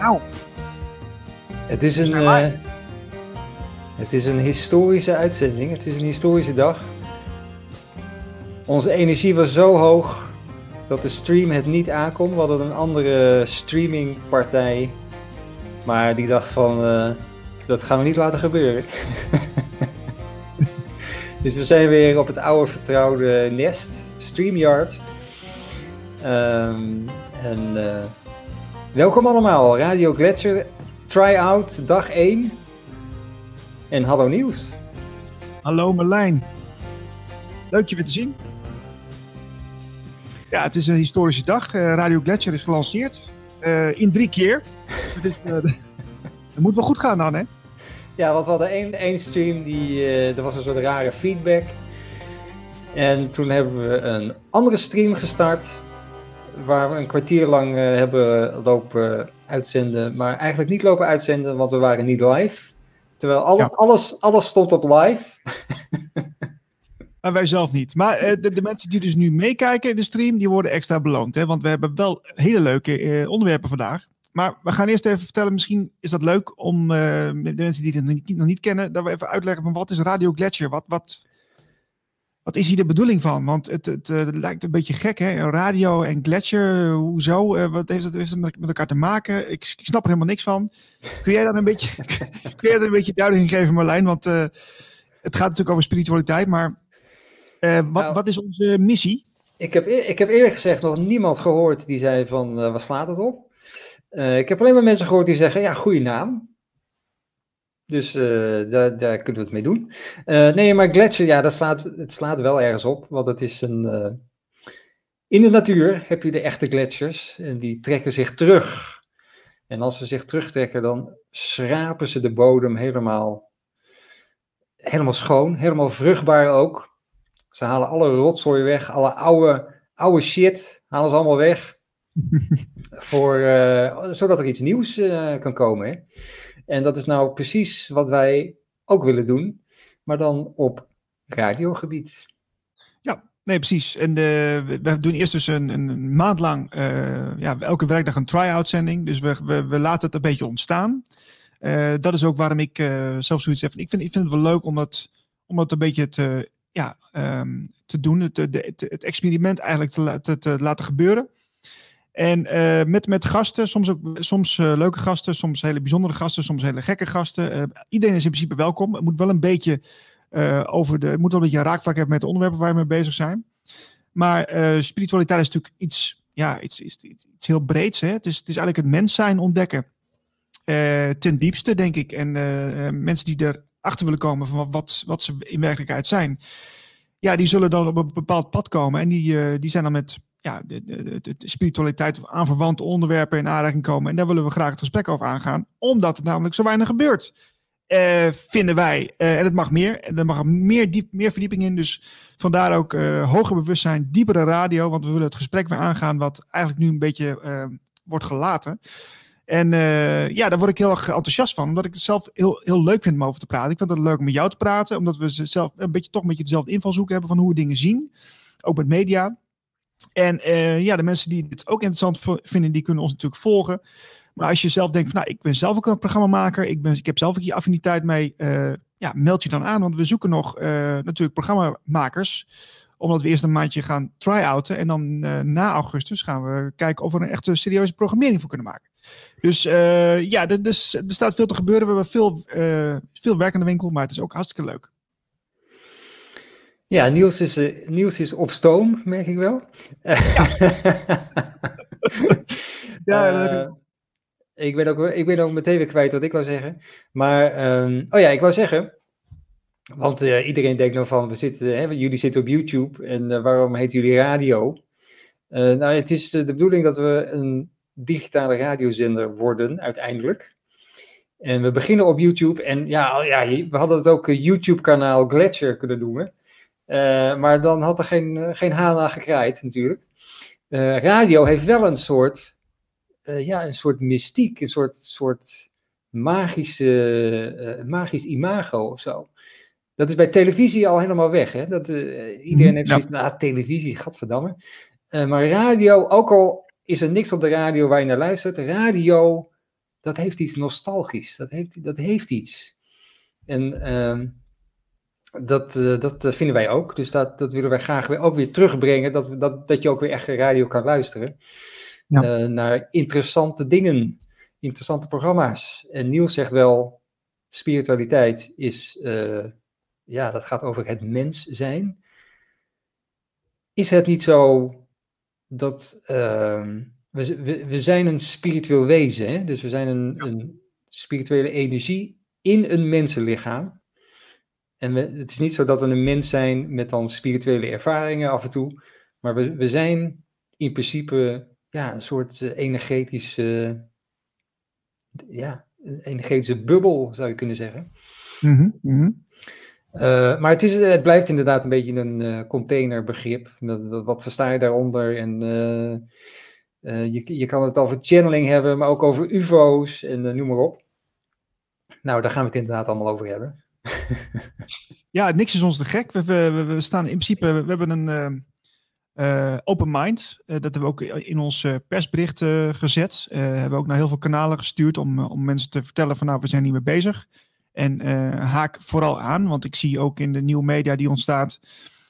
Nou. Het is een, uh, het is een historische uitzending. Het is een historische dag. Onze energie was zo hoog dat de stream het niet aankon. We hadden een andere streamingpartij. Maar die dacht van, uh, dat gaan we niet laten gebeuren. dus we zijn weer op het oude vertrouwde nest, StreamYard. Um, en uh, welkom allemaal, Radio Gletscher, try-out, dag 1. En hallo Nieuws. Hallo Merlijn. Leuk je weer te zien. Ja, het is een historische dag. Uh, Radio Gletscher is gelanceerd. Uh, in drie keer. dat, is, uh, dat moet wel goed gaan dan, hè? Ja, want we hadden één, één stream, die, er was een soort rare feedback. En toen hebben we een andere stream gestart waar we een kwartier lang uh, hebben lopen uitzenden, maar eigenlijk niet lopen uitzenden, want we waren niet live. Terwijl alle, ja. alles, alles stond op live. Maar wij zelf niet. Maar uh, de, de, mensen die dus nu meekijken in de stream, die worden extra beloond. Hè? Want we hebben wel hele leuke uh, onderwerpen vandaag. Maar we gaan eerst even vertellen, misschien is dat leuk om de mensen die het nog niet, nog niet, kennen, dat we even uitleggen van wat is Radio Gletscher? Wat, wat, wat is hier de bedoeling van? Want het, het, het lijkt een beetje gek, hè? Radio en Gletscher, hoezo? Uh, wat heeft het met elkaar te maken? Ik, ik, snap er helemaal niks van. Kun jij dan een beetje, kun jij er een beetje duiding geven, Marlijn? Want uh, het gaat natuurlijk over spiritualiteit, maar uh, wat, nou, wat, is onze missie? Ik heb, ik heb eerlijk gezegd nog niemand gehoord die zei van, waar slaat het op? ik heb alleen maar mensen gehoord die zeggen, ja, goede naam. Dus uh, daar, daar, kunnen we het mee doen. Uh, nee, maar gletsjer, ja, dat slaat, het slaat wel ergens op. Want het is een. Uh, in de natuur heb je de echte gletsjers. En die trekken zich terug. En als ze zich terugtrekken, dan schrapen ze de bodem helemaal. Helemaal schoon, helemaal vruchtbaar ook. Ze halen alle rotzooi weg, alle oude, oude shit halen ze allemaal weg. voor, zodat er iets nieuws kan komen. Hè? En dat is nou precies wat wij ook willen doen, maar dan op radiogebied. Ja, nee, precies. En uh, we doen eerst dus een, een maand lang, uh, ja, elke werkdag een try-out-zending. Dus we, we, laten het een beetje ontstaan. Uh, dat is ook waarom ik zelf zoiets heb. Ik vind, ik vind het wel leuk om dat, om dat een beetje te, ja, um, te doen. Het, de, het, experiment eigenlijk te, te laten gebeuren. En uh, met, met gasten, soms ook soms uh, leuke gasten, soms hele bijzondere gasten, soms hele gekke gasten. Uh, iedereen is in principe welkom. Het moet wel een beetje over de. Het moet wel een beetje raakvlak hebben met de onderwerpen waar we mee bezig zijn. Maar spiritualiteit is natuurlijk iets, ja, iets, iets, iets, iets heel breeds. Hè? Het, is, het is eigenlijk het mens zijn ontdekken. ten diepste, denk ik. En mensen die erachter willen komen van wat, wat ze in werkelijkheid zijn. Ja, die zullen dan op een bepaald pad komen. En die, die zijn dan met ja, de, de, de, spiritualiteit of aanverwante onderwerpen in aanraking komen. En daar willen we graag het gesprek over aangaan, omdat het namelijk zo weinig gebeurt. Uh, vinden wij. Uh, en het mag meer. En er mag meer, diep, meer verdieping in. Dus vandaar ook uh, hoger bewustzijn, diepere radio. Want we willen het gesprek weer aangaan, wat eigenlijk nu een beetje wordt gelaten. En ja, daar word ik heel erg enthousiast van. Omdat ik het zelf heel, heel leuk vind om over te praten. Ik vind het leuk om met jou te praten. Omdat we zelf een beetje, toch een beetje dezelfde invalshoek hebben van hoe we dingen zien. Ook met media. En uh, ja, de mensen die dit ook interessant vinden, die kunnen ons natuurlijk volgen. Maar als je zelf denkt van, nou, ik ben zelf ook een programmamaker, ik, ben, ik heb zelf ook hier affiniteit mee, uh, ja, meld je dan aan. Want we zoeken nog uh, natuurlijk programmamakers, omdat we eerst een maandje gaan try-outen. En dan na augustus gaan we kijken of we een echte serieuze programmering voor kunnen maken. Dus ja, er, dus, er staat veel te gebeuren. We hebben veel, veel werk aan de winkel, maar het is ook hartstikke leuk. Ja, Niels is, uh, Niels is op stoom, merk ik wel. Ja, ja uh, ik, ben ook, ik ben ook meteen weer kwijt wat ik wou zeggen. Maar, um, oh ja, ik wou zeggen, want uh, iedereen denkt nou van, we zitten, hè, jullie zitten op YouTube en waarom heet jullie radio? nou, het is de bedoeling dat we een digitale radiozender worden, uiteindelijk. En we beginnen op YouTube en ja, ja we hadden het ook YouTube-kanaal Gletscher kunnen noemen. Uh, maar dan had er geen, uh, geen haan aan gekraaid natuurlijk. Uh, radio heeft wel een soort, ja, een soort mystiek, een soort, soort magische, magisch imago of zo. Dat is bij televisie al helemaal weg. Hè? Dat, iedereen heeft zoiets, ja. nou, televisie, gadverdamme. maar radio, ook al is er niks op de radio waar je naar luistert, radio dat heeft iets nostalgisch. Dat heeft, dat heeft iets. En ehm, dat, uh, dat vinden wij ook. Dus dat, dat willen wij graag weer, ook weer terugbrengen. Dat, dat, dat je ook weer echt radio kan luisteren. Ja. Uh, naar interessante dingen. Interessante programma's. En Niels zegt wel, spiritualiteit is, uh, ja, dat gaat over het mens zijn. Is het niet zo dat ehm, we, we, we, zijn een spiritueel wezen, hè? dus we zijn een, een spirituele energie in een mensenlichaam. En we, het is niet zo dat we een mens zijn met dan spirituele ervaringen af en toe, maar we, we zijn in principe ja, een soort uh, energetische, ja, energetische bubbel zou je kunnen zeggen. Mm -hmm. Uh, maar het, is, het blijft inderdaad een beetje een uh, containerbegrip. Wat versta je daaronder? En uh, je, je kan het over channeling hebben, maar ook over UFO's en noem maar op. Nou, daar gaan we het inderdaad allemaal over hebben. ja, niks is ons te gek. We, we, we staan in principe, we, hebben een open mind. dat hebben we ook in ons persbericht gezet. hebben we ook naar heel veel kanalen gestuurd om, om mensen te vertellen van nou, we zijn niet meer bezig. En haak vooral aan, want ik zie ook in de nieuwe media die ontstaat,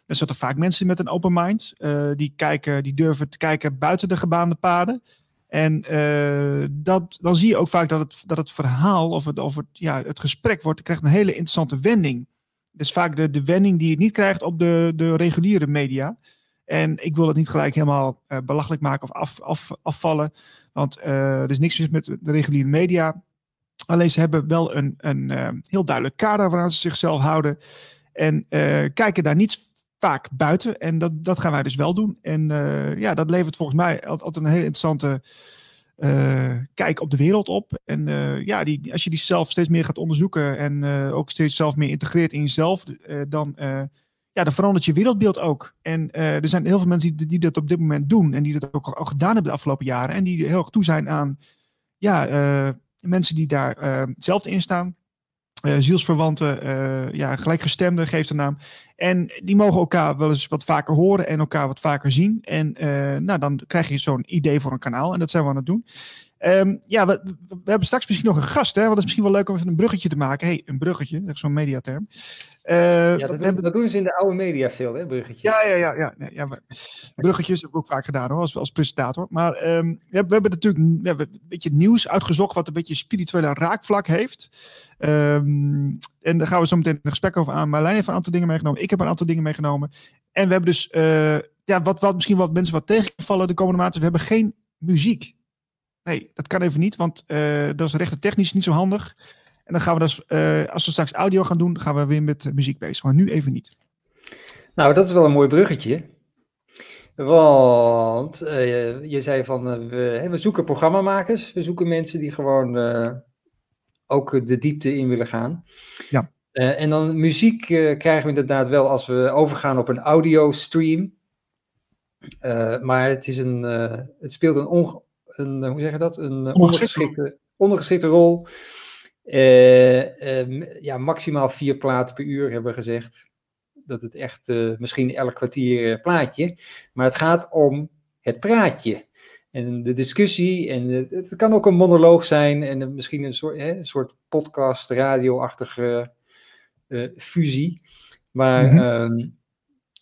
er zitten vaak mensen met een open mind. Die, kijken, die durven te kijken buiten de gebaande paden. En uh, dat, dan zie je ook vaak dat het, dat het verhaal of het, of het, ja, het gesprek wordt, krijgt een hele interessante wending. Dus vaak de, de wending die je niet krijgt op de, de reguliere media. En ik wil het niet gelijk helemaal uh, belachelijk maken of af, af, afvallen. Want er is niks mis met de reguliere media. Alleen ze hebben wel een, een heel duidelijk kader waaraan ze zichzelf houden. En kijken daar niet vaak buiten. En dat, dat gaan wij dus wel doen. En uh, ja, dat levert volgens mij altijd een hele interessante kijk op de wereld op. En ja, die, als je die zelf steeds meer gaat onderzoeken en ook steeds zelf meer integreert in jezelf, dan, ja, dan verandert je wereldbeeld ook. En er zijn heel veel mensen die, die dat op dit moment doen en die dat ook al gedaan hebben de afgelopen jaren. En die heel erg toe zijn aan ja, mensen die daar hetzelfde in staan. Uh, zielsverwanten, uh, ja, gelijkgestemden geeft de naam. En die mogen elkaar wel eens wat vaker horen en elkaar wat vaker zien. En nou, dan krijg je zo'n idee voor een kanaal. En dat zijn we aan het doen. Um, ja, we, we, hebben straks misschien nog een gast, hè? Want het is misschien wel leuk om even een bruggetje te maken. hey, een bruggetje, dat is zo'n mediaterm. Uh, ja, dat, hebben... dat, doen ze in de oude media veel, hè, bruggetjes. Ja, ja, ja. ja, ja, bruggetjes heb ik ook vaak gedaan, hoor, als, als presentator. Maar um, we, hebben, we hebben natuurlijk we hebben een beetje nieuws uitgezocht wat een beetje spirituele raakvlak heeft. Um, en daar gaan we zo meteen een gesprek over aan. Marlijn heeft een aantal dingen meegenomen. Ik heb een aantal dingen meegenomen. En we hebben dus, uh, ja, wat, wat misschien wat mensen wat tegenvallen de komende maanden. We hebben geen muziek. Nee, dat kan even niet, want uh, dat is rechten technisch niet zo handig. En dan gaan we dus, uh, als we straks audio gaan doen, gaan we weer met muziek bezig. Maar nu even niet. Nou, dat is wel een mooi bruggetje. Want uh, je zei van, we, we, zoeken programmamakers. We zoeken mensen die gewoon ook de diepte in willen gaan. Ja. en dan muziek krijgen we inderdaad wel als we overgaan op een audio stream. maar het, is een, het speelt een onge een, hoe zeg je dat? Een eh, ondergeschikte, ondergeschikte rol. Uh, ja, maximaal vier platen per uur hebben we gezegd. Dat het echt misschien elk kwartier plaatje. Maar het gaat om het praatje. En de discussie. En het, het kan ook een monoloog zijn. En misschien een soort, hè, een soort podcast, radio-achtige fusie. Maar mm -hmm.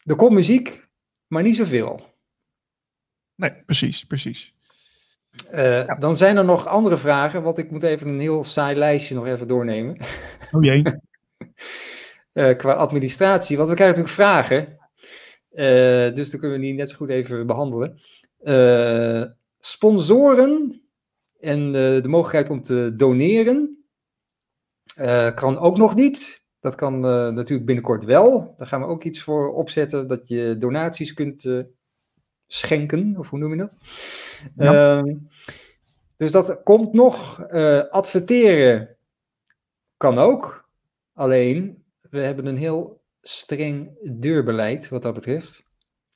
er komt muziek, maar niet zoveel. Nee, precies, precies. Uh, Dan zijn er nog andere vragen, want ik moet even een heel saai lijstje nog even doornemen. Oh jee. uh, qua administratie, want we krijgen natuurlijk vragen. Uh, dus dan kunnen we die net zo goed even behandelen. sponsoren en de mogelijkheid om te doneren kan ook nog niet. Dat kan natuurlijk binnenkort wel. Daar gaan we ook iets voor opzetten, dat je donaties kunt schenken, of hoe noem je dat? Ja. Uh, dus dat komt nog. Uh, adverteren kan ook. Alleen, we hebben een heel streng deurbeleid wat dat betreft.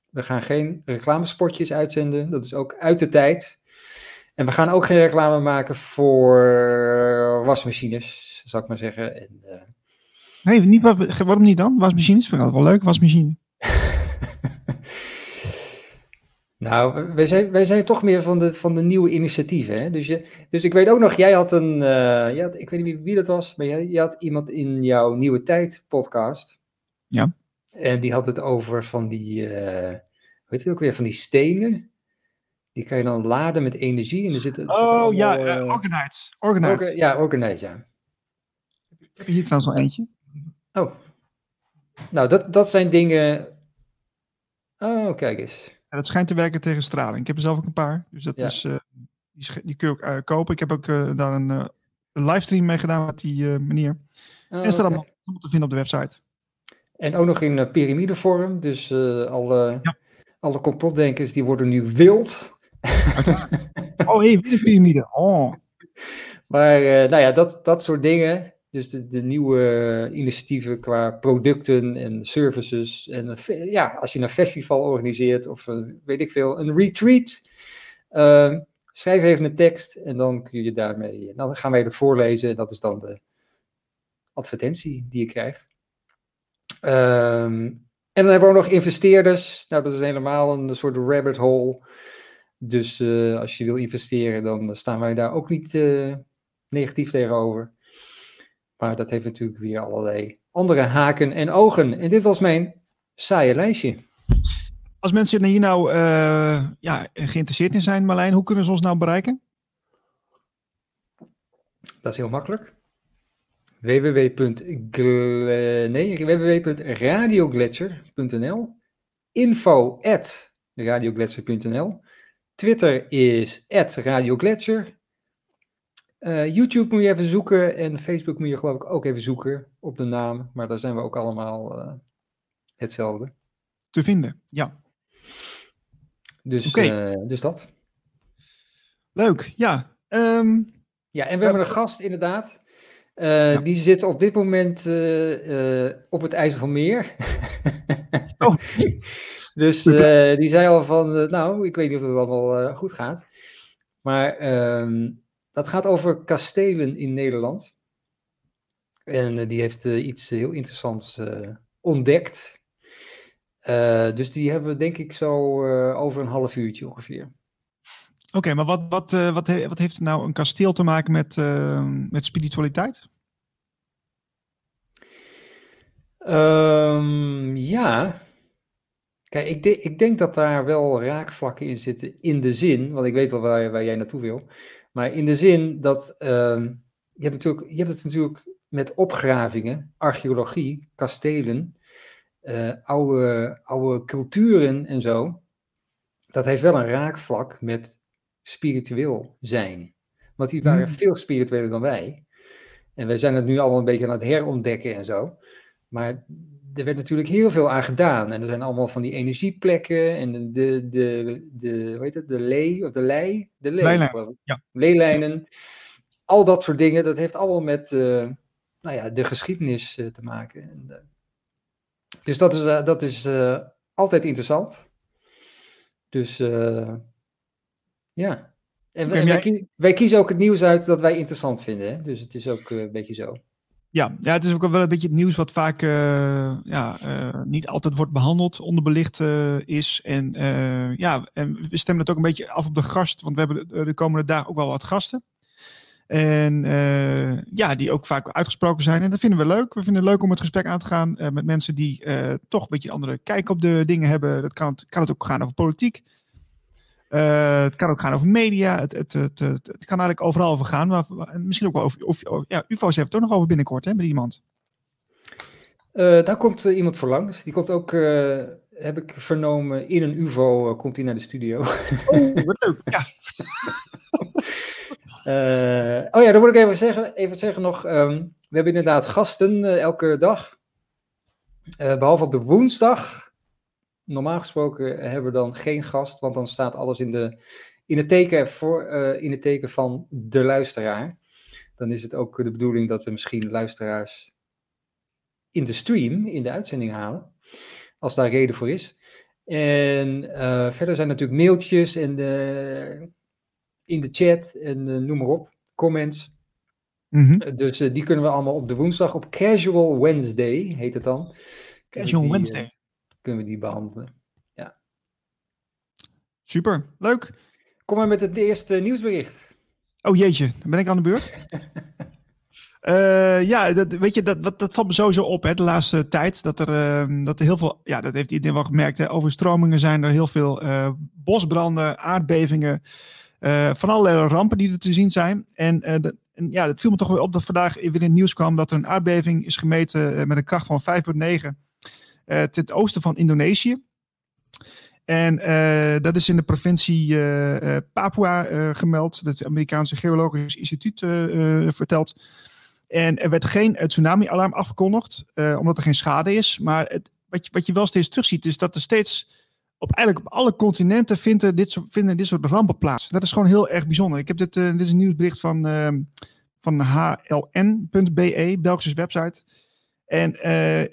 We gaan geen reclamespotjes uitzenden. Dat is ook uit de tijd. En we gaan ook geen reclame maken voor wasmachines, zou ik maar zeggen. En, uh... Nee, niet, waarom niet dan? Wasmachines? Ik wel leuk, wasmachine. Nou, wij zijn, wij zijn toch meer van de, van de nieuwe initiatieven. Hè? Dus, je, dus ik weet ook nog, jij had een, uh, had, ik weet niet wie, dat was, maar jij, je had iemand in jouw Nieuwe Tijd podcast. Ja. En die had het over van die, uh, weet je ook weer, van die stenen. Die kan je dan laden met energie. En er zit, er oh zit ja, uh. Orga, ja, Organite, ja. Ik heb hier trouwens al eentje. Oh. Nou, dat, dat zijn dingen... Oh, kijk eens. En dat schijnt te werken tegen straling. Ik heb er zelf ook een paar. Dus dat Ja. is, uh, die, die kun je ook uh, kopen. Ik heb ook uh, daar een, een livestream mee gedaan met die meneer. Oh, en staat oké. allemaal, allemaal te vinden op de website. En ook nog in piramidevorm. Dus alle, Ja. alle complotdenkers die worden nu wild. Oh, hé, hey, weer een piramide. Oh. Maar nou ja, dat, dat soort dingen. Dus de, nieuwe initiatieven qua producten en services. En fe- ja, als je een festival organiseert of een, weet ik veel, een retreat. Schrijf even een tekst en dan kun je daarmee. Dan gaan wij dat voorlezen. En dat is dan de advertentie die je krijgt. Um, en dan hebben we ook nog investeerders. Nou, dat is helemaal een soort rabbit hole. Dus als je wil investeren, dan staan wij daar ook niet negatief tegenover. Maar dat heeft natuurlijk weer allerlei andere haken en ogen. En dit was mijn saaie lijstje. Als mensen hier nou uh, ja, geïnteresseerd in zijn, Marlijn, hoe kunnen ze ons nou bereiken? Dat is heel makkelijk. www.radiogletcher.nl info at Twitter is at uh, YouTube moet je even zoeken en Facebook moet je geloof ik ook even zoeken op de naam, maar daar zijn we ook allemaal uh, hetzelfde. Te vinden, ja. Dus, okay. uh, dus dat. Leuk, ja. Um, ja, en we hebben een gast inderdaad. Ja. Die zit op dit moment op het IJsselmeer. oh. dus die zei al van, nou, ik weet niet of het allemaal goed gaat. Maar um, dat gaat over kastelen in Nederland. En uh, die heeft uh, iets heel interessants ontdekt. dus die hebben we denk ik zo over een half uurtje ongeveer. Oké, okay, maar wat, wat, wat, he wat, heeft nou een kasteel te maken met, met spiritualiteit? Um, ja. Kijk, ik, de ik, denk dat daar wel raakvlakken in zitten in de zin, want ik weet wel waar, waar jij naartoe wil. Maar in de zin dat uh, je, hebt natuurlijk, je hebt het natuurlijk met opgravingen, archeologie, kastelen, uh, oude, oude culturen en zo. Dat heeft wel een raakvlak met spiritueel zijn. Want die waren hmm. veel spiritueler dan wij. En wij zijn het nu allemaal een beetje aan het herontdekken en zo. Maar er werd natuurlijk heel veel aan gedaan. En er zijn allemaal van die energieplekken en de, de, de, de hoe heet het, de lee, of de lei, de lee, ja. leelijnen. Al dat soort dingen, dat heeft allemaal met uh, nou ja, de geschiedenis uh, te maken. En, uh, dus dat is, dat is altijd interessant. Dus ja. En wij, wij, kiezen ook het nieuws uit dat wij interessant vinden. Hè? Dus het is ook een beetje zo. Ja, ja, het is ook wel een beetje het nieuws wat vaak uh, ja, uh, niet altijd wordt behandeld, onderbelicht uh, is. En ja, en we stemmen het ook een beetje af op de gast, want we hebben de, de komende dagen ook wel wat gasten. En ja, die ook vaak uitgesproken zijn. En dat vinden we leuk. We vinden het leuk om het gesprek aan te gaan met mensen die toch een beetje een andere kijk op de dingen hebben. Dat kan, kan het ook gaan over politiek. Uh, het kan ook gaan over media. Het, het, het, het, kan eigenlijk overal over gaan. Maar, misschien ook wel over. Of, ja, UFO's heeft het ook nog over binnenkort, hè, met iemand. Uh, daar komt uh, iemand voor langs. Die komt ook, heb ik vernomen, in een UFO komt hij naar de studio. Oh, wat leuk. Ja. oh ja, dan moet ik even zeggen, even zeggen nog. Um, we hebben inderdaad gasten elke dag. behalve op de woensdag normaal gesproken hebben we dan geen gast, want dan staat alles in, de, in, het, teken voor, uh, in het teken van de luisteraar. Dan is het ook de bedoeling dat we misschien luisteraars in de stream, in de uitzending halen, als daar reden voor is. En uh, verder zijn natuurlijk mailtjes en de, in de chat en uh, noem maar op, comments. Mm -hmm. Dus die kunnen we allemaal op de woensdag, op Casual Wednesday heet het dan. Casual die, Wednesday kunnen we die behandelen. Ja. Super, leuk. Kom maar met het eerste nieuwsbericht. Oh jeetje, dan ben ik aan de beurt. Uh, ja, dat, weet je, dat, dat, dat valt me sowieso op hè, de laatste tijd. Dat er, uh, dat er heel veel, ja, dat heeft iedereen wel gemerkt. Hè, overstromingen zijn er heel veel uh, bosbranden, aardbevingen. van allerlei rampen die er te zien zijn. En, de, en, ja, het viel me toch weer op dat vandaag weer in het nieuws kwam dat er een aardbeving is gemeten met een kracht van 5,9 ten oosten van Indonesië. En uh, dat is in de provincie uh, Papua gemeld. Het Amerikaanse Geologisch Instituut vertelt. En er werd geen tsunami-alarm afgekondigd, omdat er geen schade is. Maar het, wat, je, wat je wel steeds terugziet, is dat er steeds op eigenlijk op alle continenten vinden dit soort, vinden dit soort rampen plaats. Dat is gewoon heel erg bijzonder. Ik heb dit, dit is een nieuwsbericht van, van hln.be, Belgische website. En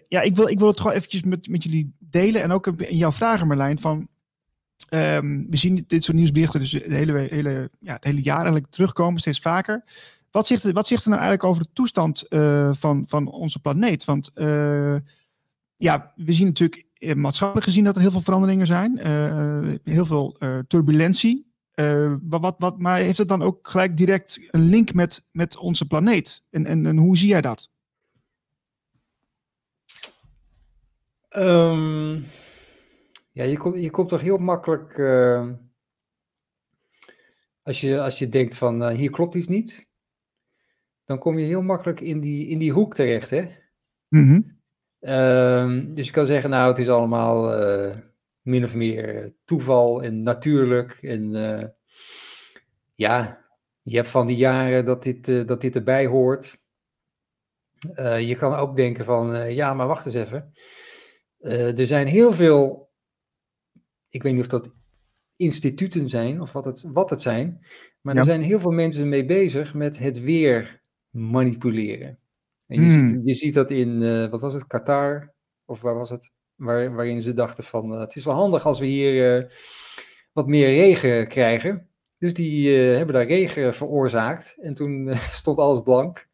ja, ik wil, ik wil het gewoon eventjes met, met jullie delen en ook in jouw vragen, Marlijn, van um, we zien dit soort nieuwsberichten dus het hele, hele, ja, het hele jaar eigenlijk terugkomen, steeds vaker. Wat zegt, wat zegt er nou eigenlijk over de toestand uh, van, van onze planeet? Want uh, ja, we zien natuurlijk maatschappelijk gezien dat er heel veel veranderingen zijn, heel veel turbulentie. Wat, wat, wat, maar heeft het dan ook gelijk direct een link met, met onze planeet? En, en, en hoe zie jij dat? Um, ja, je komt, je komt toch heel makkelijk. Uh, als, je, als je denkt van uh, hier klopt iets niet, dan kom je heel makkelijk in die, in die hoek terecht. Hè? Mm -hmm. uh, dus je kan zeggen, nou, het is allemaal eh, min of meer toeval en natuurlijk. En ja, je hebt van die jaren dat dit, dat dit erbij hoort. je kan ook denken van, ja, maar wacht eens even. Er zijn heel veel ik weet niet of dat instituten zijn of wat het, wat het zijn. Maar er zijn heel veel mensen mee bezig met het weer manipuleren. En je, ziet, hmm. je ziet dat in, uh, wat was het, Qatar? Of waar was het? Waar, waarin ze dachten van, uh, het is wel handig als we hier wat meer regen krijgen. Dus die hebben daar regen veroorzaakt. En toen stond alles blank.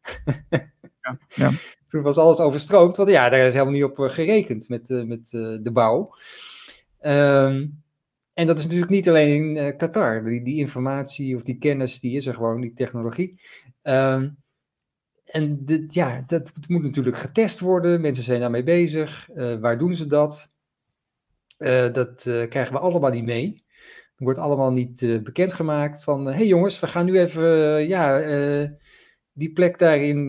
ja, ja. Toen was alles overstroomd. Want ja, daar is helemaal niet op gerekend met, met de bouw. Um, en dat is natuurlijk niet alleen in Qatar. Die, die, informatie of die kennis, die is er gewoon, die technologie. Um, en dit, ja, dat moet natuurlijk getest worden. Mensen zijn daarmee bezig. Waar doen ze dat? Dat krijgen we allemaal niet mee. Wordt allemaal niet bekendgemaakt van... Hey jongens, we gaan nu even... ja, die plek daar in,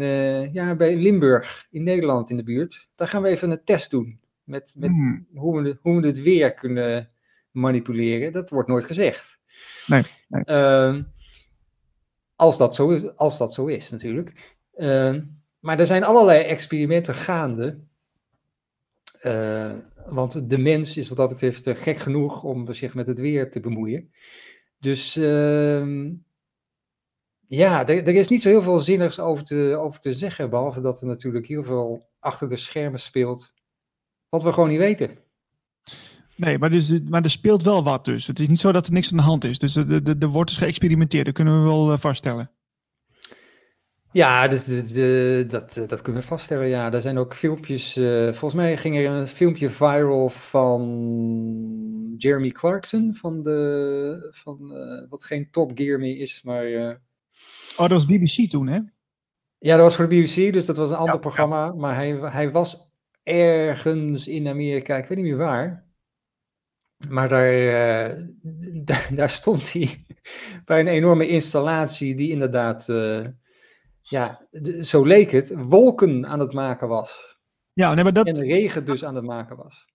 ja, bij Limburg, in Nederland in de buurt. Daar gaan we even een test doen. Met, met hmm. hoe, we, hoe we het weer kunnen manipuleren. Dat wordt nooit gezegd. Nee. nee. Uh, als, dat zo, als dat zo is, natuurlijk. Uh, maar er zijn allerlei experimenten gaande. Uh, want de mens is wat dat betreft gek genoeg om zich met het weer te bemoeien. Dus ehm, ja, er, er, is niet zo heel veel zinnigs over te, over te zeggen. Behalve dat er natuurlijk heel veel achter de schermen speelt wat we gewoon niet weten. Nee, maar, dus, maar er speelt wel wat dus. Het is niet zo dat er niks aan de hand is. Dus er, er, wordt dus geëxperimenteerd, dat kunnen we wel uh, vaststellen. Ja, dus, dat, dat kunnen we vaststellen. Ja, er zijn ook filmpjes. Uh, volgens mij ging er een filmpje viral van Jeremy Clarkson. Van de. Van, uh, wat geen Top Gear meer is, maar. Oh, dat was BBC toen, hè? Ja, dat was voor de BBC, dus dat was een ander programma. Maar hij, hij was ergens in Amerika, ik weet niet meer waar. Maar daar, uh, daar, stond hij bij een enorme installatie die inderdaad, uh, ja, zo leek het, wolken aan het maken was. Ja, nee, maar dat... En regen dus aan het maken was.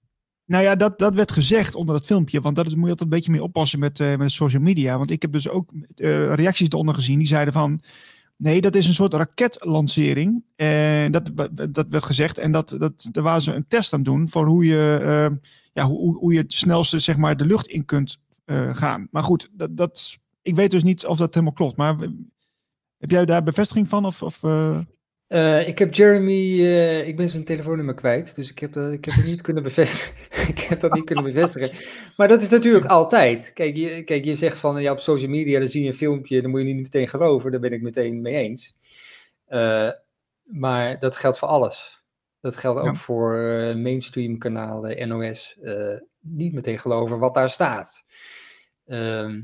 Nou ja, dat, dat werd gezegd onder het filmpje. Want dat moet je altijd een beetje mee oppassen met, uh, met social media. Want ik heb dus ook reacties eronder gezien die zeiden van... Nee, dat is een soort raketlancering. En dat, dat werd gezegd. En dat, dat, daar waren ze een test aan doen voor hoe je, uh, ja, hoe, hoe je het snelste zeg maar, de lucht in kunt gaan. Maar goed, dat, dat, ik weet dus niet of dat helemaal klopt. Maar heb jij daar bevestiging van? Of, of uh... Uh, ik heb Jeremy, uh, ik ben zijn telefoonnummer kwijt, dus ik heb, dat, ik heb het niet kunnen bevestigen. ik heb dat niet kunnen bevestigen. Maar dat is natuurlijk altijd. Kijk, je, kijk, je zegt van ja, op social media, dan zie je een filmpje, dan moet je niet meteen geloven. Daar ben ik meteen mee eens. Uh, maar dat geldt voor alles. Dat geldt ook ja. voor mainstream kanalen, NOS. niet meteen geloven wat daar staat. Ehm,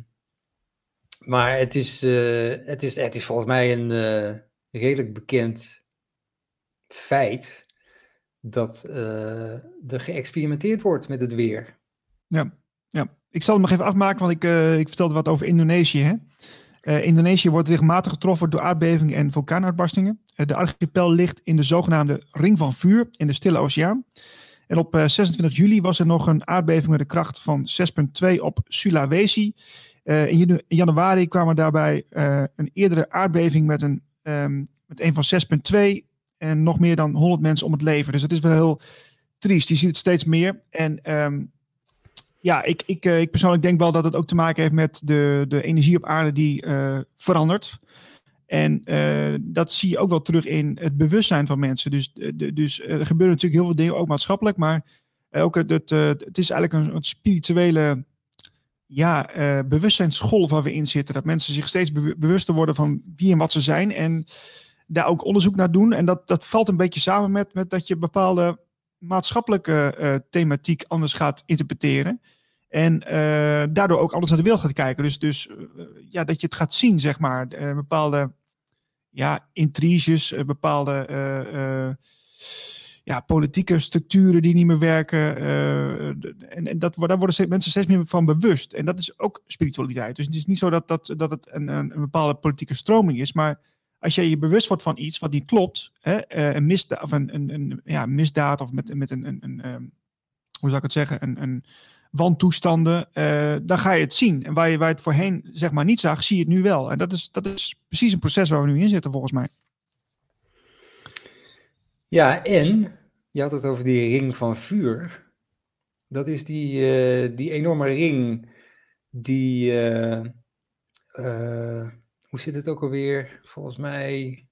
maar het is, eh, het, is, het is volgens mij een redelijk bekend feit dat uh, er geëxperimenteerd wordt met het weer. Ja, ja. ik zal het nog even afmaken, want ik, ik vertelde wat over Indonesië. Hè? Indonesië wordt regelmatig getroffen door aardbevingen en vulkaanuitbarstingen. de archipel ligt in de zogenaamde Ring van Vuur in de Stille Oceaan. En op 26 juli was er nog een aardbeving met een kracht van 6,2 op Sulawesi. In januari kwam er daarbij een eerdere aardbeving met een, um, met een van 6,2 en nog meer dan 100 mensen om het leven. Dus het is wel heel triest. Je ziet het steeds meer. En um, ja, ik, ik, uh, ik persoonlijk denk wel dat het ook te maken heeft met de, de energie op aarde die verandert. En dat zie je ook wel terug in het bewustzijn van mensen. Dus, de, dus er gebeuren natuurlijk heel veel dingen, ook maatschappelijk, maar ook het, het, het is eigenlijk een, een spirituele ja, uh, waar we in zitten. Dat mensen zich steeds bewuster worden van wie en wat ze zijn. En daar ook onderzoek naar doen. En dat, dat valt een beetje samen met, met dat je bepaalde maatschappelijke uh, thematiek anders gaat interpreteren. En uh, daardoor ook anders naar de wereld gaat kijken. Dus, dus ja, dat je het gaat zien, zeg maar. bepaalde ja, intriges, bepaalde ja, politieke structuren die niet meer werken. Uh, en en dat, daar worden mensen steeds meer van bewust. En dat is ook spiritualiteit. Dus het is niet zo dat, dat, dat het een, een, bepaalde politieke stroming is. Maar als je je bewust wordt van iets wat niet klopt, hè, uh, een, misdaad, of een, een, ja, misdaad of met, met een, een, een um, hoe zou ik het zeggen, een, een wantoestanden, uh, dan ga je het zien. En waar je, waar je het voorheen zeg maar niet zag, zie je het nu wel. En dat is, dat is precies een proces waar we nu in zitten, volgens mij. Ja, en je had het over die ring van vuur. Dat is die, uh, die enorme ring die. Uh, uh, hoe zit het ook alweer? Volgens mij.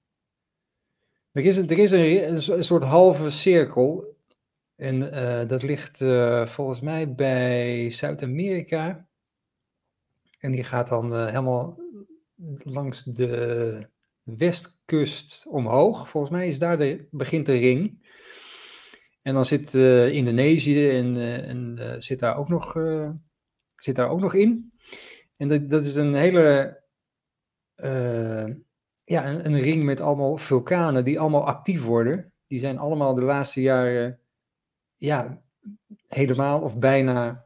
Er is, er is een, een soort halve cirkel. En dat ligt volgens mij bij Zuid-Amerika. En die gaat dan helemaal langs de westkust omhoog. Volgens mij is daar de, begint de ring. En dan zit uh, Indonesië en, uh, en uh, zit, daar ook nog, zit daar ook nog in. En dat, dat is een hele ja, een, een, ring met allemaal vulkanen die allemaal actief worden. Die zijn allemaal de laatste jaren ja, helemaal of bijna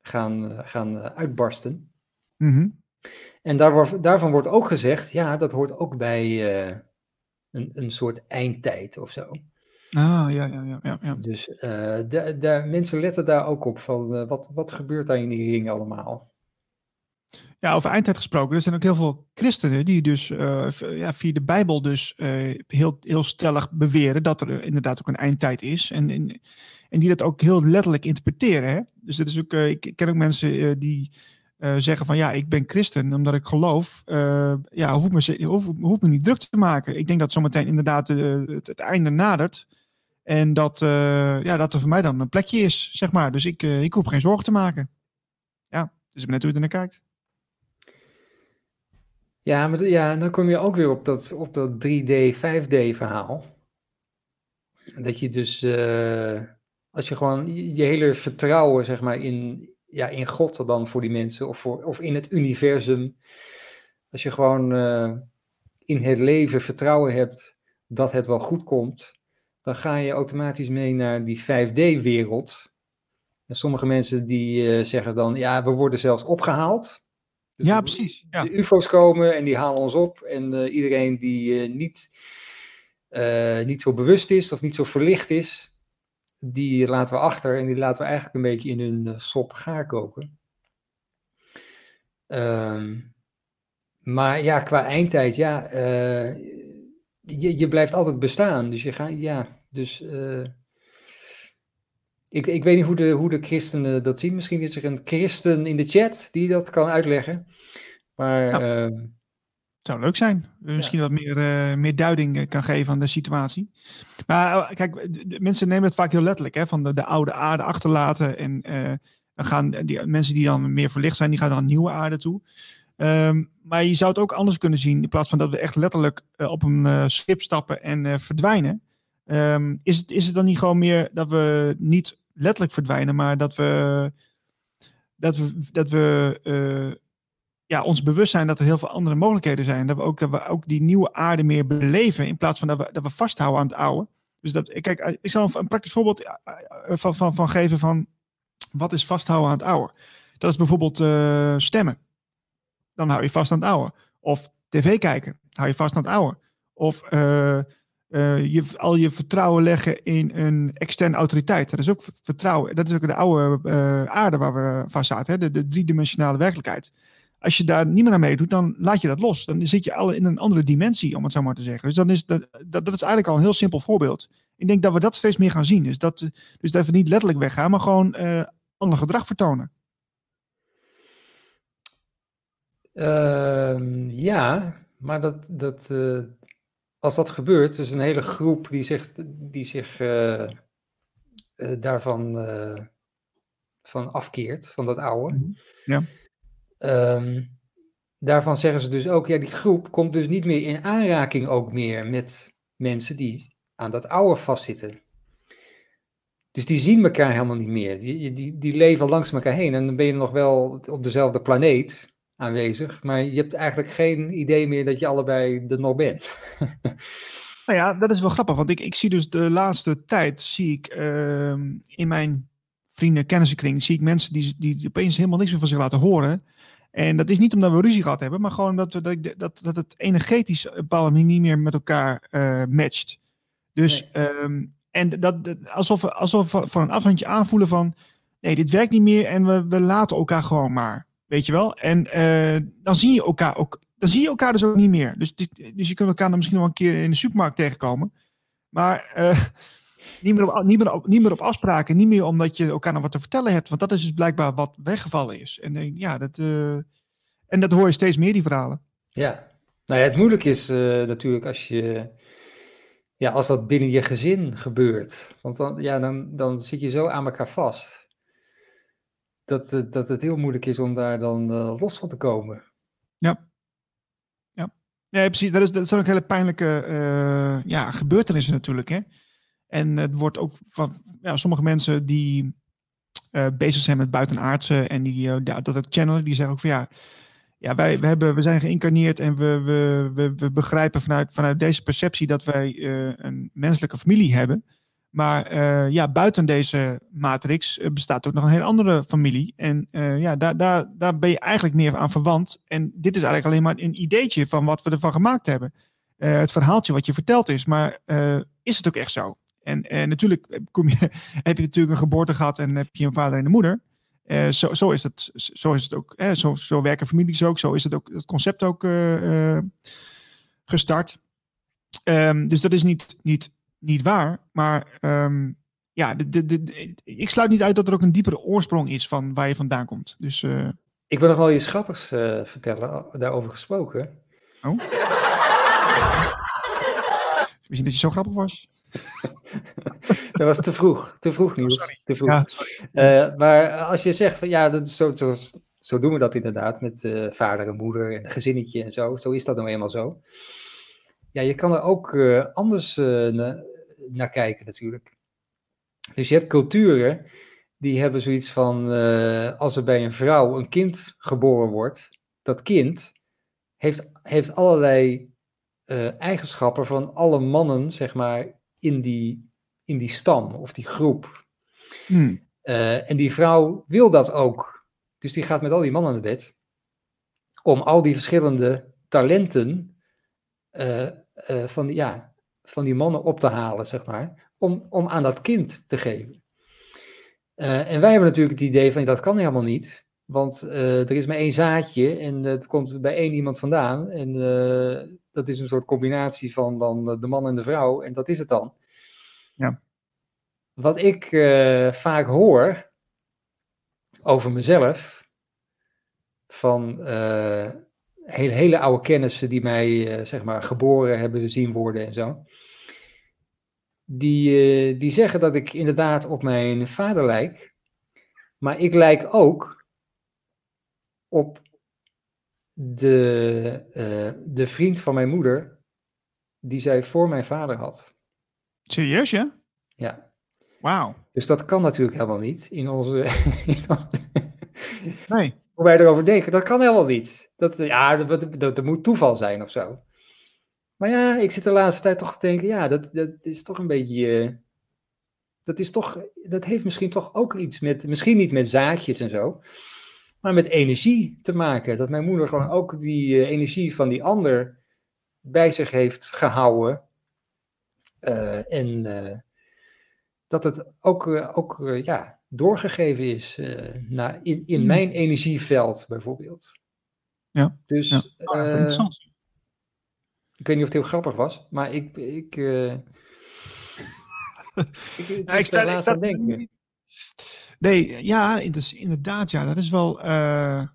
gaan, gaan uitbarsten. Mm En daar, daarvan wordt ook gezegd, ja, dat hoort ook bij een, een soort eindtijd of zo. Ah, ja, ja, ja. ja, ja. Dus uh, de, de, mensen letten daar ook op van uh, wat, wat gebeurt daar in die ring allemaal. Ja, over eindtijd gesproken. Er zijn ook heel veel christenen die dus uh, ja, via de Bijbel dus heel, heel stellig beweren dat er inderdaad ook een eindtijd is. En, en, en die dat ook heel letterlijk interpreteren. Hè? Dus dat is ook, ik ken ook mensen die zeggen van ja, ik ben christen omdat ik geloof. ja, hoef ik, me, hoef, hoef me niet druk te maken. Ik denk dat zometeen inderdaad het, het einde nadert. En dat, uh, ja, dat er voor mij dan een plekje is, zeg maar. Dus ik, uh, ik hoef geen zorgen te maken. Ja, dus ik ben net hoe je er naar kijkt. Ja, maar ja, dan kom je ook weer op dat, op dat 3D, 5D verhaal. Dat je dus, uh, als je gewoon je hele vertrouwen, zeg maar, in, ja, in God dan voor die mensen, of, voor, of in het universum. Als je gewoon in het leven vertrouwen hebt dat het wel goed komt dan ga je automatisch mee naar die 5D-wereld. En sommige mensen die uh, zeggen dan, ja, we worden zelfs opgehaald. Dus ja, precies. Ja. De UFO's komen en die halen ons op. En uh, iedereen die uh, niet, niet zo bewust is of niet zo verlicht is, die laten we achter en die laten we eigenlijk een beetje in hun sop gaar koken. Um, maar ja, qua eindtijd, ja, je, je blijft altijd bestaan. Dus je gaat, ja, dus uh, ik, ik weet niet hoe de, hoe de christenen dat zien. Misschien is er een christen in de chat die dat kan uitleggen. Maar. Nou, uh, zou leuk zijn. Misschien ja. wat meer, uh, meer duiding kan geven aan de situatie. Maar kijk, mensen nemen het vaak heel letterlijk. Hè, van de, de oude aarde achterlaten. En dan gaan die mensen die dan meer verlicht zijn, die gaan dan nieuwe aarde toe. Um, maar je zou het ook anders kunnen zien. In plaats van dat we echt letterlijk op een schip stappen en verdwijnen. Um, is, het, is het dan niet gewoon meer dat we niet letterlijk verdwijnen, maar dat we, dat we, dat we uh, ja, ons bewust zijn dat er heel veel andere mogelijkheden zijn. Dat we ook, dat we ook die nieuwe aarde meer beleven in plaats van dat we, dat we vasthouden aan het oude. Dus dat, kijk, ik zal een praktisch voorbeeld van, van, van geven van wat is vasthouden aan het oude. Dat is bijvoorbeeld stemmen. Dan hou je vast aan het oude. Of tv kijken, hou je vast aan het oude. Of uh, je, al je vertrouwen leggen in een externe autoriteit. Dat is ook vertrouwen. Dat is ook de oude uh, aarde waar we vast zaten. Hè? De, de driedimensionale werkelijkheid. Als je daar niet meer aan meedoet, dan laat je dat los. Dan zit je al in een andere dimensie, om het zo maar te zeggen. Dus dan is dat, dat, dat is eigenlijk al een heel simpel voorbeeld. Ik denk dat we dat steeds meer gaan zien. Dus dat, dus dat we niet letterlijk weggaan, maar gewoon uh, ander gedrag vertonen. Uh, ja, maar dat, dat, als dat gebeurt, dus een hele groep die zich, die zich uh, daarvan van afkeert, van dat oude. Mhm. Ja. Um, daarvan zeggen ze dus ook, ja, die groep komt dus niet meer in aanraking ook meer met mensen die aan dat oude vastzitten. Dus die zien elkaar helemaal niet meer. Die, die, die leven langs elkaar heen. En dan ben je nog wel op dezelfde planeet aanwezig. Maar je hebt eigenlijk geen idee meer dat je allebei er nog bent. nou ja, dat is wel grappig. Want ik, ik zie dus de laatste tijd, zie ik uh, in mijn vrienden, kennissenkring, zie ik mensen die, die opeens helemaal niks meer van zich laten horen. En dat is niet omdat we ruzie gehad hebben, maar gewoon omdat we, dat, dat, dat het energetisch op een bepaalde manier niet meer met elkaar uh, matcht. Dus, nee. um, en dat, dat, alsof, we, alsof we van een afhandje aanvoelen van, nee, dit werkt niet meer en we, we laten elkaar gewoon maar. Weet je wel? En uh, dan zie je elkaar ook, dan zie je elkaar dus ook niet meer. Dus, dit, dus je kunt elkaar dan misschien nog een keer in de supermarkt tegenkomen. Maar uh, niet, meer op, niet, meer op, niet meer op afspraken, niet meer omdat je elkaar nog wat te vertellen hebt. Want dat is dus blijkbaar wat weggevallen is. En ja, dat, en dat hoor je steeds meer, die verhalen. Ja, nou het moeilijk is natuurlijk als je ja, als dat binnen je gezin gebeurt. Want dan, ja, dan, dan zit je zo aan elkaar vast. Dat, dat het heel moeilijk is om daar dan uh, los van te komen. Ja. Ja, ja precies. Dat, is, dat zijn ook hele pijnlijke uh, ja, gebeurtenissen natuurlijk. Hè? En het wordt ook van ja, sommige mensen die uh, bezig zijn met buitenaardse en die dat ook channelen, die zeggen ook van ja ja, wij we hebben, we zijn geïncarneerd en we, we, we, we begrijpen vanuit, vanuit deze perceptie dat wij een menselijke familie hebben. Maar uh, ja, buiten deze matrix uh, bestaat ook nog een hele andere familie. En ja, daar, daar, daar ben je eigenlijk meer aan verwant. En dit is eigenlijk alleen maar een ideetje van wat we ervan gemaakt hebben. het verhaaltje wat je verteld is. Maar is het ook echt zo? En natuurlijk kom je, heb je natuurlijk een geboorte gehad en heb je een vader en een moeder. Zo, zo, is het, zo is het ook. Eh, zo, zo werken families ook. Zo is het, ook, het concept ook gestart. Um, dus dat is niet, niet, niet waar. Maar um, ja, de, de, de, ik sluit niet uit dat er ook een diepere oorsprong is van waar je vandaan komt. Dus, ik wil nog wel iets grappigs vertellen, daarover gesproken. Oh? Misschien dat je zo grappig was. dat was te vroeg. Te vroeg, nieuws. Oh, te vroeg. Ja, uh, maar als je zegt van ja, dat, zo, zo, zo doen we dat inderdaad met vader en moeder en gezinnetje en zo. Zo is dat nou eenmaal zo. Ja, je kan er ook anders naar kijken natuurlijk. Dus je hebt culturen die hebben zoiets van als er bij een vrouw een kind geboren wordt, dat kind heeft, heeft allerlei eigenschappen van alle mannen, zeg maar, in die, in die stam of die groep. Hmm. Uh, en die vrouw wil dat ook. Dus die gaat met al die mannen naar bed. Om al die verschillende talenten van, ja, van die mannen op te halen, zeg maar. Om, om aan dat kind te geven. en wij hebben natuurlijk het idee van dat kan helemaal niet. Want er is maar één zaadje en het komt bij één iemand vandaan. En dat is een soort combinatie van dan de man en de vrouw. En dat is het dan. Ja. Wat ik vaak hoor over mezelf, van hele, hele oude kennissen die mij zeg maar geboren hebben zien worden en zo. Die, die zeggen dat ik inderdaad op mijn vader lijk. Maar ik lijk ook op de, uh, de vriend van mijn moeder, die zij voor mijn vader had. Serieus, ja? Ja. Wauw. Dus dat kan natuurlijk helemaal niet in onze. Nee. Hoe wij erover denken, dat kan helemaal niet. Dat, ja, dat, dat, dat, moet toeval zijn of zo. Maar ja, ik zit de laatste tijd toch te denken, ja, dat, dat is toch een beetje... eh, dat is toch, dat heeft misschien toch ook iets met, misschien niet met zaadjes en zo, maar met energie te maken. Dat mijn moeder gewoon ook die eh, energie van die ander bij zich heeft gehouden. Eh, en dat het ook, ook ja, doorgegeven is naar, in, in Hmm. mijn energieveld bijvoorbeeld. Ja, Dus ja. Ah, interessant. Ik weet niet of het heel grappig was, maar ik. ik, eh, ik, ik, sta- daar ik laatst sta- aan denken. Nee, ja, inderdaad, ja, dat is wel. eh,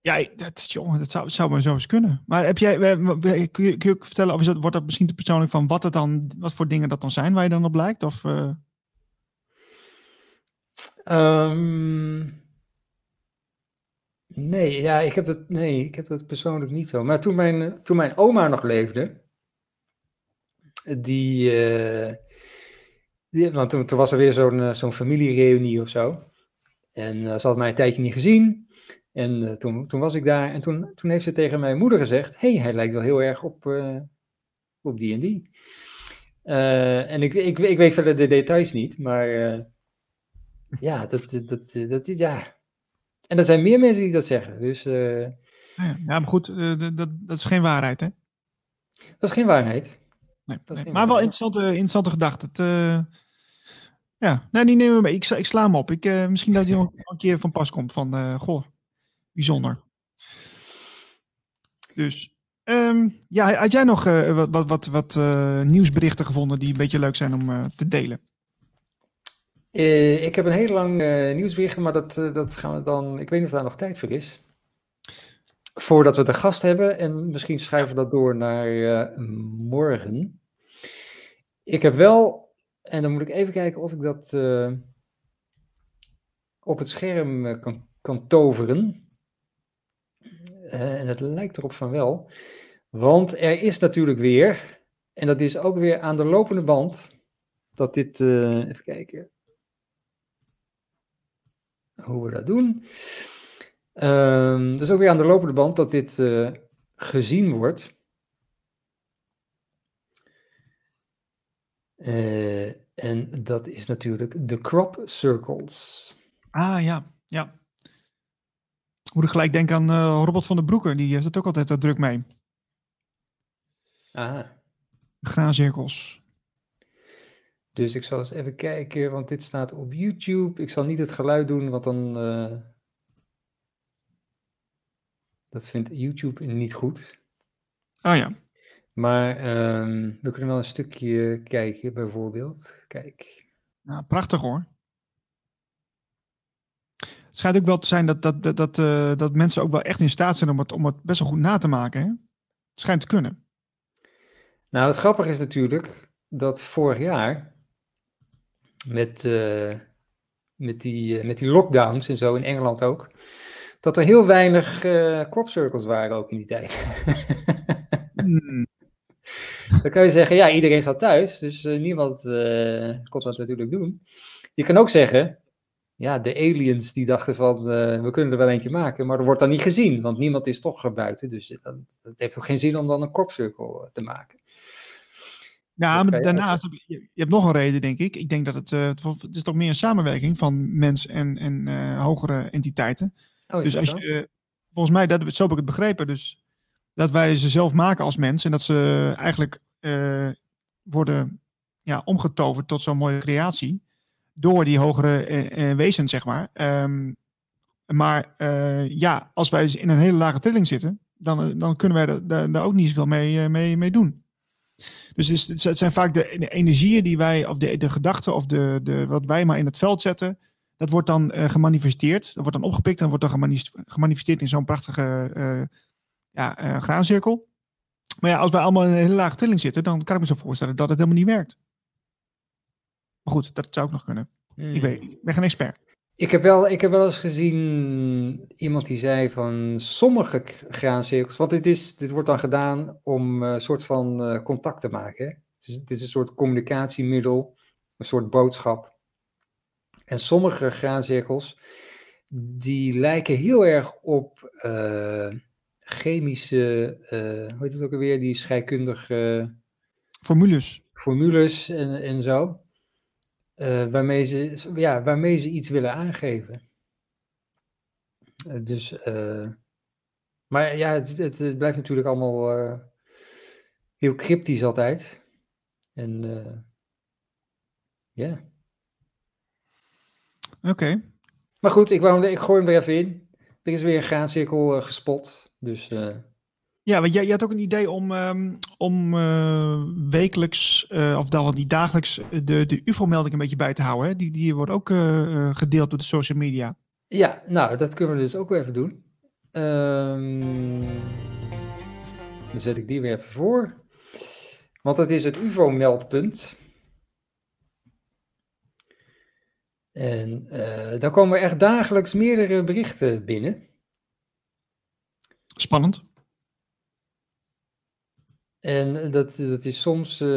ja, dat, jongen, dat zou, zou maar zo eens kunnen. Maar heb jij, kun je, kun je ook vertellen, of is dat, wordt dat misschien te persoonlijk van wat het dan, wat voor dingen dat dan zijn waar je dan op lijkt? Of, eh, Ehm, nee, ja, ik heb dat, nee, ik heb dat persoonlijk niet zo. Maar toen mijn, toen mijn oma nog leefde, die, eh, want toen, toen was er weer zo'n eh, zo'n familiereunie of zo. En eh, ze had mij een tijdje niet gezien. En toen, toen was ik daar en toen, toen heeft ze tegen mijn moeder gezegd, hey, hij lijkt wel heel erg op, op die en die. En ik, ik, ik weet verder de details niet, maar ja, dat, dat, dat, dat, ja. En er zijn meer mensen die dat zeggen, dus eh, nou ja, ja, maar goed, eh, dat, dat, is geen waarheid, hè? dat is geen waarheid. Nee, Maar wel interessante, interessante gedachte. Het, eh, ja, nee, die nemen we mee. Ik, sla- ik sla hem op. Ik, misschien dat hij nog een keer van pas komt. Van, goh, bijzonder. Dus, ehm, ja, had jij nog wat, wat, wat, wat nieuwsberichten gevonden die een beetje leuk zijn om te delen? Eh, ik heb een heel lang eh, nieuwsbericht, maar dat, eh, dat gaan we dan, ik weet niet of daar nog tijd voor is. Voordat we de gast hebben en misschien schuiven we dat door naar morgen. Ik heb wel, en dan moet ik even kijken of ik dat op het scherm kan, kan toveren. En het lijkt erop van wel. Want er is natuurlijk weer, en dat is ook weer aan de lopende band, dat dit, even kijken hoe we dat doen. Ehm dus ook weer aan de lopende band dat dit eh, gezien wordt. Eh, en dat is natuurlijk de crop circles. Ah, ja, ja. Moet ik gelijk denken aan eh, Robert van der Broeker. Die heeft het ook altijd druk mee. Aha. Graancirkels. Dus ik zal eens even kijken, want dit staat op YouTube. Ik zal niet het geluid doen, want dan. eh, dat vindt YouTube niet goed. Ah ja. Maar ehm, we kunnen wel een stukje kijken, bijvoorbeeld. Kijk. Nou, prachtig hoor. Het schijnt ook wel te zijn dat, dat, dat, dat, eh, dat mensen ook wel echt in staat zijn om het, om het best wel goed na te maken. Hè? Het schijnt te kunnen. Nou, het grappige is natuurlijk dat vorig jaar met, eh, met, die, eh, met die lockdowns en zo in Engeland ook, dat er heel weinig eh crop circles waren ook in die tijd. Hmm, Dan kan je zeggen, ja, iedereen zat thuis, dus niemand kon dat natuurlijk doen. Je kan ook zeggen, ja, de aliens die dachten van, we kunnen er wel eentje maken, maar er wordt dan niet gezien, want niemand is toch er buiten, dus het, heeft ook geen zin om dan een crop circle te maken. Ja, maar daarnaast heb je, je hebt nog een reden, denk ik. Ik denk dat het, eh, het, is toch meer een samenwerking van mens en, en eh, hogere entiteiten. Oh, Dus als je, volgens mij, dat, zo heb ik het begrepen, dus dat wij ze zelf maken als mens en dat ze eigenlijk eh, worden ja, omgetoverd tot zo'n mooie creatie door die hogere wezens, zeg maar. Ehm, maar ja, als wij in een hele lage trilling zitten, dan, dan kunnen wij daar, ook niet zoveel mee, mee, mee doen. Dus het, is- het zijn- vaak de, de energieën die wij, of de, de gedachten, of de, de, wat wij maar in het veld zetten, dat wordt dan eh, gemanifesteerd. Dat wordt dan opgepikt en wordt dan gemanifesteerd in zo'n prachtige eh ja, eh, graancirkel. Maar ja, als wij allemaal in een hele lage trilling zitten, dan kan ik me zo voorstellen dat het helemaal niet werkt. Maar goed, dat zou ook nog kunnen. Ik Hmm. weet niet. Ik ben geen expert. Ik heb, wel, ik heb wel eens gezien iemand die zei van sommige graancirkels, want dit, is, dit wordt dan gedaan om eh, een soort van eh, contact te maken. Hè? Het, is, een soort communicatiemiddel, een soort boodschap. En sommige graancirkels, die lijken heel erg op uh, chemische, hoe heet het ook alweer, die scheikundige... Formules. Formules en, en zo. Uh, waarmee, ze, ja, waarmee ze iets willen aangeven. dus, maar ja, het, het, blijft natuurlijk allemaal heel cryptisch altijd. En ja. Oké. Maar goed, ik, wou, ik gooi hem er even in. Er is weer een graancirkel gespot. Dus. Ja, want jij, jij, had ook een idee om, um, om uh, wekelijks, of dan wel niet dagelijks, de, de UFO-melding een beetje bij te houden. Hè? Die, die wordt ook gedeeld door de social media. Ja, nou, dat kunnen we dus ook weer even doen. Um, dan zet ik die weer even voor. Want het is het UFO-meldpunt. En daar komen echt dagelijks meerdere berichten binnen. Spannend. En dat, dat is soms, uh,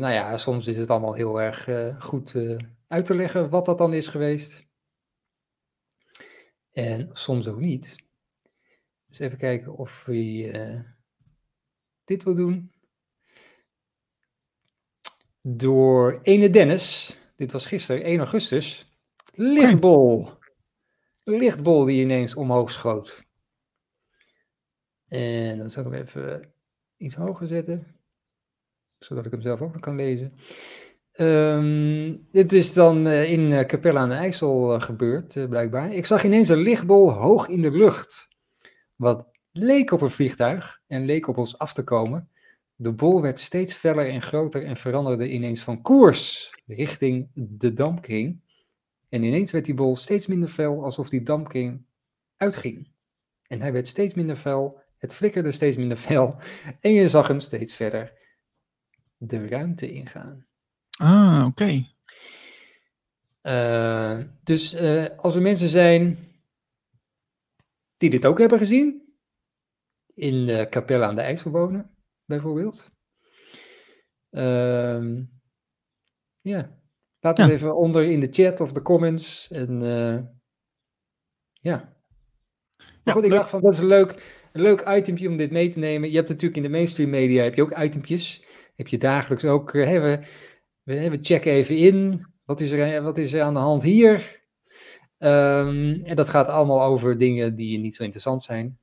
nou ja, soms is het allemaal heel erg uh, goed uit te leggen wat dat dan is geweest. En soms ook niet. Dus even kijken of we dit wil doen. Door ene Dennis, dit was gisteren, 1 augustus, Lichtbol. Lichtbol die ineens omhoog schoot. En dan zal ik hem even iets hoger zetten. Zodat ik hem zelf ook nog kan lezen. Dit is dan uh, in uh, Capelle aan de IJssel uh, gebeurd, blijkbaar. Ik zag ineens een lichtbol hoog in de lucht. Wat leek op een vliegtuig en leek op ons af te komen. De bol werd steeds feller en groter en veranderde ineens van koers richting de dampkring. En ineens werd die bol steeds minder fel, alsof die dampkring uitging. En hij werd steeds minder fel, het flikkerde steeds minder fel, en je zag hem steeds verder de ruimte ingaan. Ah, oké. Uh, dus uh, als er mensen zijn die dit ook hebben gezien, in de Capelle aan de IJssel wonen, bijvoorbeeld. Uh, ja, Laat het even onder in de chat of de comments. En uh, ja. goed, ik dacht van dat is leuk, een leuk itempje om dit mee te nemen. Je hebt natuurlijk in de mainstream media heb je ook itempjes. Heb je dagelijks ook, uh, we, we, we checken even in. Wat is er, wat is er aan de hand hier? Um, en dat gaat allemaal over dingen die niet zo interessant zijn.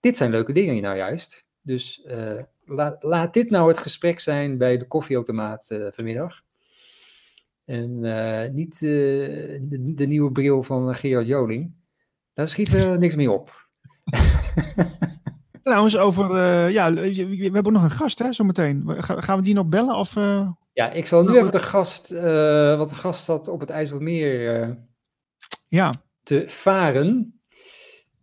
Dit zijn leuke dingen nou juist. Dus uh, laat, dit nou het gesprek zijn bij de koffieautomaat vanmiddag. En niet de, de, nieuwe bril van Gerard Joling. Daar schiet er niks meer op. Trouwens, over. Uh, ja, we hebben nog een gast, hè, zometeen. Gaan we die nog bellen? Of, Ja, ik zal nu even de gast. wat de gast had op het IJsselmeer. ja. Te varen.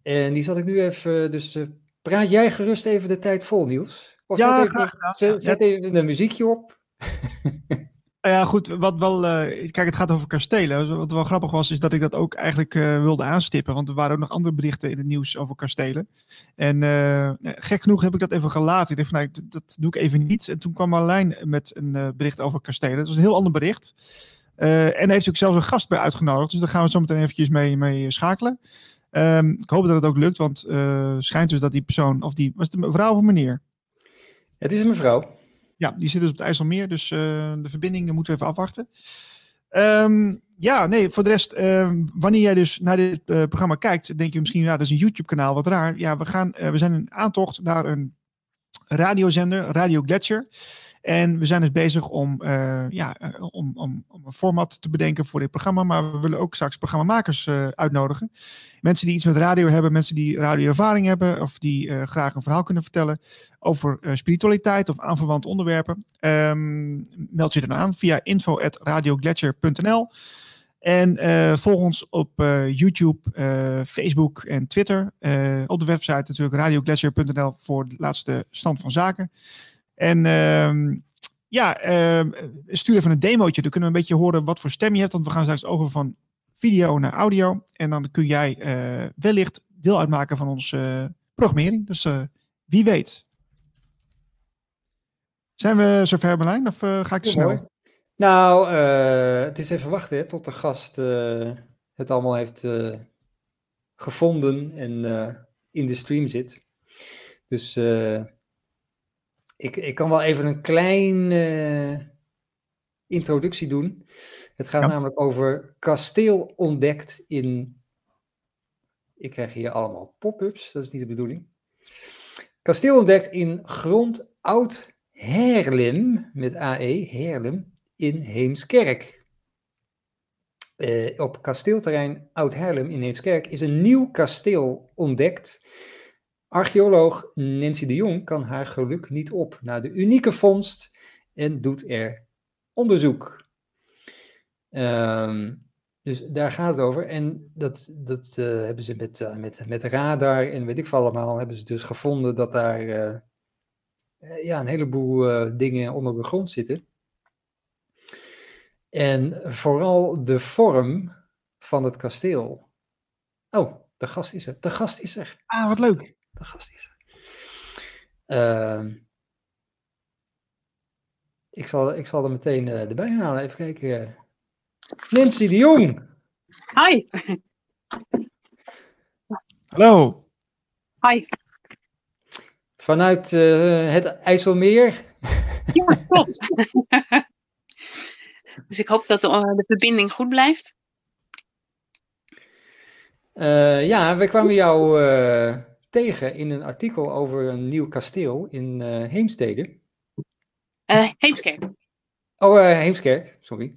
En die zat ik nu even. Dus praat jij gerust even de tijd vol, Niels? Of ja, zet even, graag gedaan. Zet, zet even een muziekje op. Nou ja, goed, wat wel, uh, kijk, het gaat over kastelen. Wat wel grappig was, is dat ik dat ook eigenlijk uh, wilde aanstippen. Want er waren ook nog andere berichten in het nieuws over kastelen. En uh, gek genoeg heb ik dat even gelaten. Ik dacht van, nou, dat doe ik even niet. En toen kwam Marlijn met een bericht over kastelen. Dat was een heel ander bericht. en heeft ook zelfs een gast bij uitgenodigd. Dus daar gaan we zo meteen eventjes mee, mee schakelen. Um, ik hoop dat het ook lukt, want schijnt dus dat die persoon, of die, was het een mevrouw of een meneer? Het is een mevrouw. Ja, die zit dus op het IJsselmeer, dus uh, de verbindingen moeten we even afwachten. Um, ja, nee, voor de rest, uh, wanneer jij dus naar dit uh, programma kijkt, denk je misschien, ja, dat is een YouTube-kanaal, wat raar. Ja, we, gaan, we zijn een aantocht naar een radiozender, Radio Gletscher. En we zijn dus bezig om, ja, om, om, om, een format te bedenken voor dit programma. Maar we willen ook straks programmamakers uitnodigen. Mensen die iets met radio hebben, mensen die radioervaring hebben. Of die graag een verhaal kunnen vertellen over spiritualiteit of aanverwante onderwerpen. Um, meld je dan aan via info.radiogletscher.nl. En volg ons op YouTube, Facebook en Twitter. op de website natuurlijk radiogletscher.nl voor de laatste stand van zaken. En uh, ja, uh, stuur even een demootje. Dan kunnen we een beetje horen wat voor stem je hebt. Want we gaan straks over van video naar audio. En dan kun jij uh, wellicht deel uitmaken van onze programmering. Dus eh, wie weet. Zijn we zover, Berlijn? Of ga ik te snel? Nou, het is even wachten hè, tot de gast het allemaal heeft gevonden en in de stream zit. Dus ik, ik kan wel even een klein introductie doen. Het gaat namelijk over kasteel ontdekt in. Ik krijg hier allemaal pop-ups, dat is niet de bedoeling. Kasteel ontdekt in grond Oud Herlem, met AE, Herlem, in Heemskerk. Uh, op kasteelterrein Oud Herlem in Heemskerk is een nieuw kasteel ontdekt. Archeoloog Nancy de Jong kan haar geluk niet op na de unieke vondst en doet er onderzoek. Um, dus daar gaat het over. En dat, dat uh, hebben ze met, uh, met, met radar en weet ik veel allemaal, hebben ze dus gevonden dat daar ja, een heleboel dingen onder de grond zitten. En vooral de vorm van het kasteel. Oh, de gast is er. De gast is er. Ah, wat leuk. De gast is er. Ehm, ik, zal, ik zal er meteen erbij halen. Even kijken. Nancy de Jong. Hi. Hallo. Hi. Vanuit uh, het IJsselmeer. Ja, klopt. dus ik hoop dat de, uh, de verbinding goed blijft. Uh, ja, we kwamen jou tegen in een artikel over een nieuw kasteel in Heemstede. Heemskerk. Oh, Heemskerk, sorry.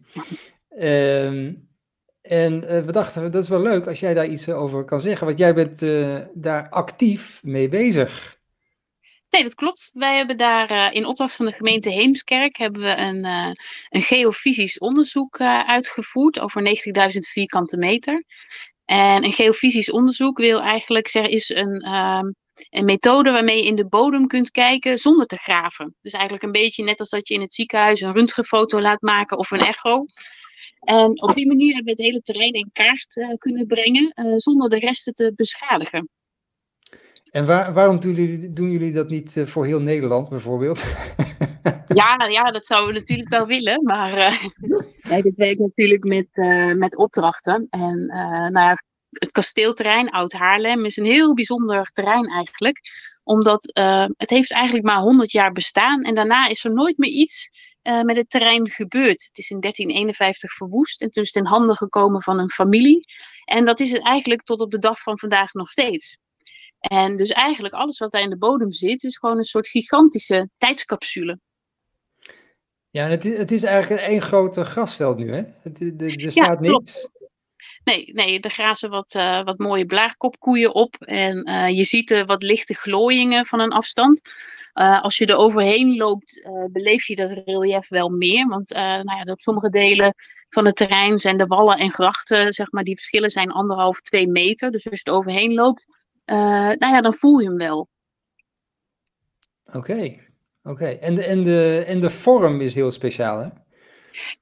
Ehm, en we dachten, dat is wel leuk als jij daar iets over kan zeggen, want jij bent daar actief mee bezig. Nee, dat klopt. Wij hebben daar uh, in opdracht van de gemeente Heemskerk hebben we een, een geofysisch onderzoek uitgevoerd over 90.000 vierkante meter. En een geofysisch onderzoek wil eigenlijk zeggen, is een, ehm, een methode waarmee je in de bodem kunt kijken zonder te graven. Dus eigenlijk een beetje net als dat je in het ziekenhuis een röntgenfoto laat maken of een echo. En op die manier hebben we het hele terrein in kaart kunnen brengen zonder de resten te beschadigen. En waar, waarom doen jullie, doen jullie, dat niet uh, voor heel Nederland bijvoorbeeld? ja, ja, dat zouden we natuurlijk wel willen, maar dit werkt natuurlijk met, met opdrachten. En nou ja, het kasteelterrein Oud Haarlem is een heel bijzonder terrein eigenlijk, omdat het heeft eigenlijk maar 100 jaar bestaan en daarna is er nooit meer iets uh, met het terrein gebeurd. Het is in 1351 verwoest en toen is het in handen gekomen van een familie. En dat is het eigenlijk tot op de dag van vandaag nog steeds. En dus eigenlijk alles wat daar in de bodem zit, is gewoon een soort gigantische tijdscapsule. Ja, het is, het is eigenlijk één grote grasveld nu, hè? Het, er, staat ja, niks. Nee, nee, er grazen wat, uh, wat mooie blaarkopkoeien op. En uh, je ziet uh, wat lichte glooiingen van een afstand. als je er overheen loopt, beleef je dat relief wel meer. Want nou ja, op sommige delen van het terrein zijn de wallen en grachten, zeg maar, die verschillen zijn anderhalf, twee meter. Dus als je er overheen loopt, nou ja, dan voel je hem wel. Oké, okay. oké. Okay. En, de, en, de, en de vorm is heel speciaal, hè?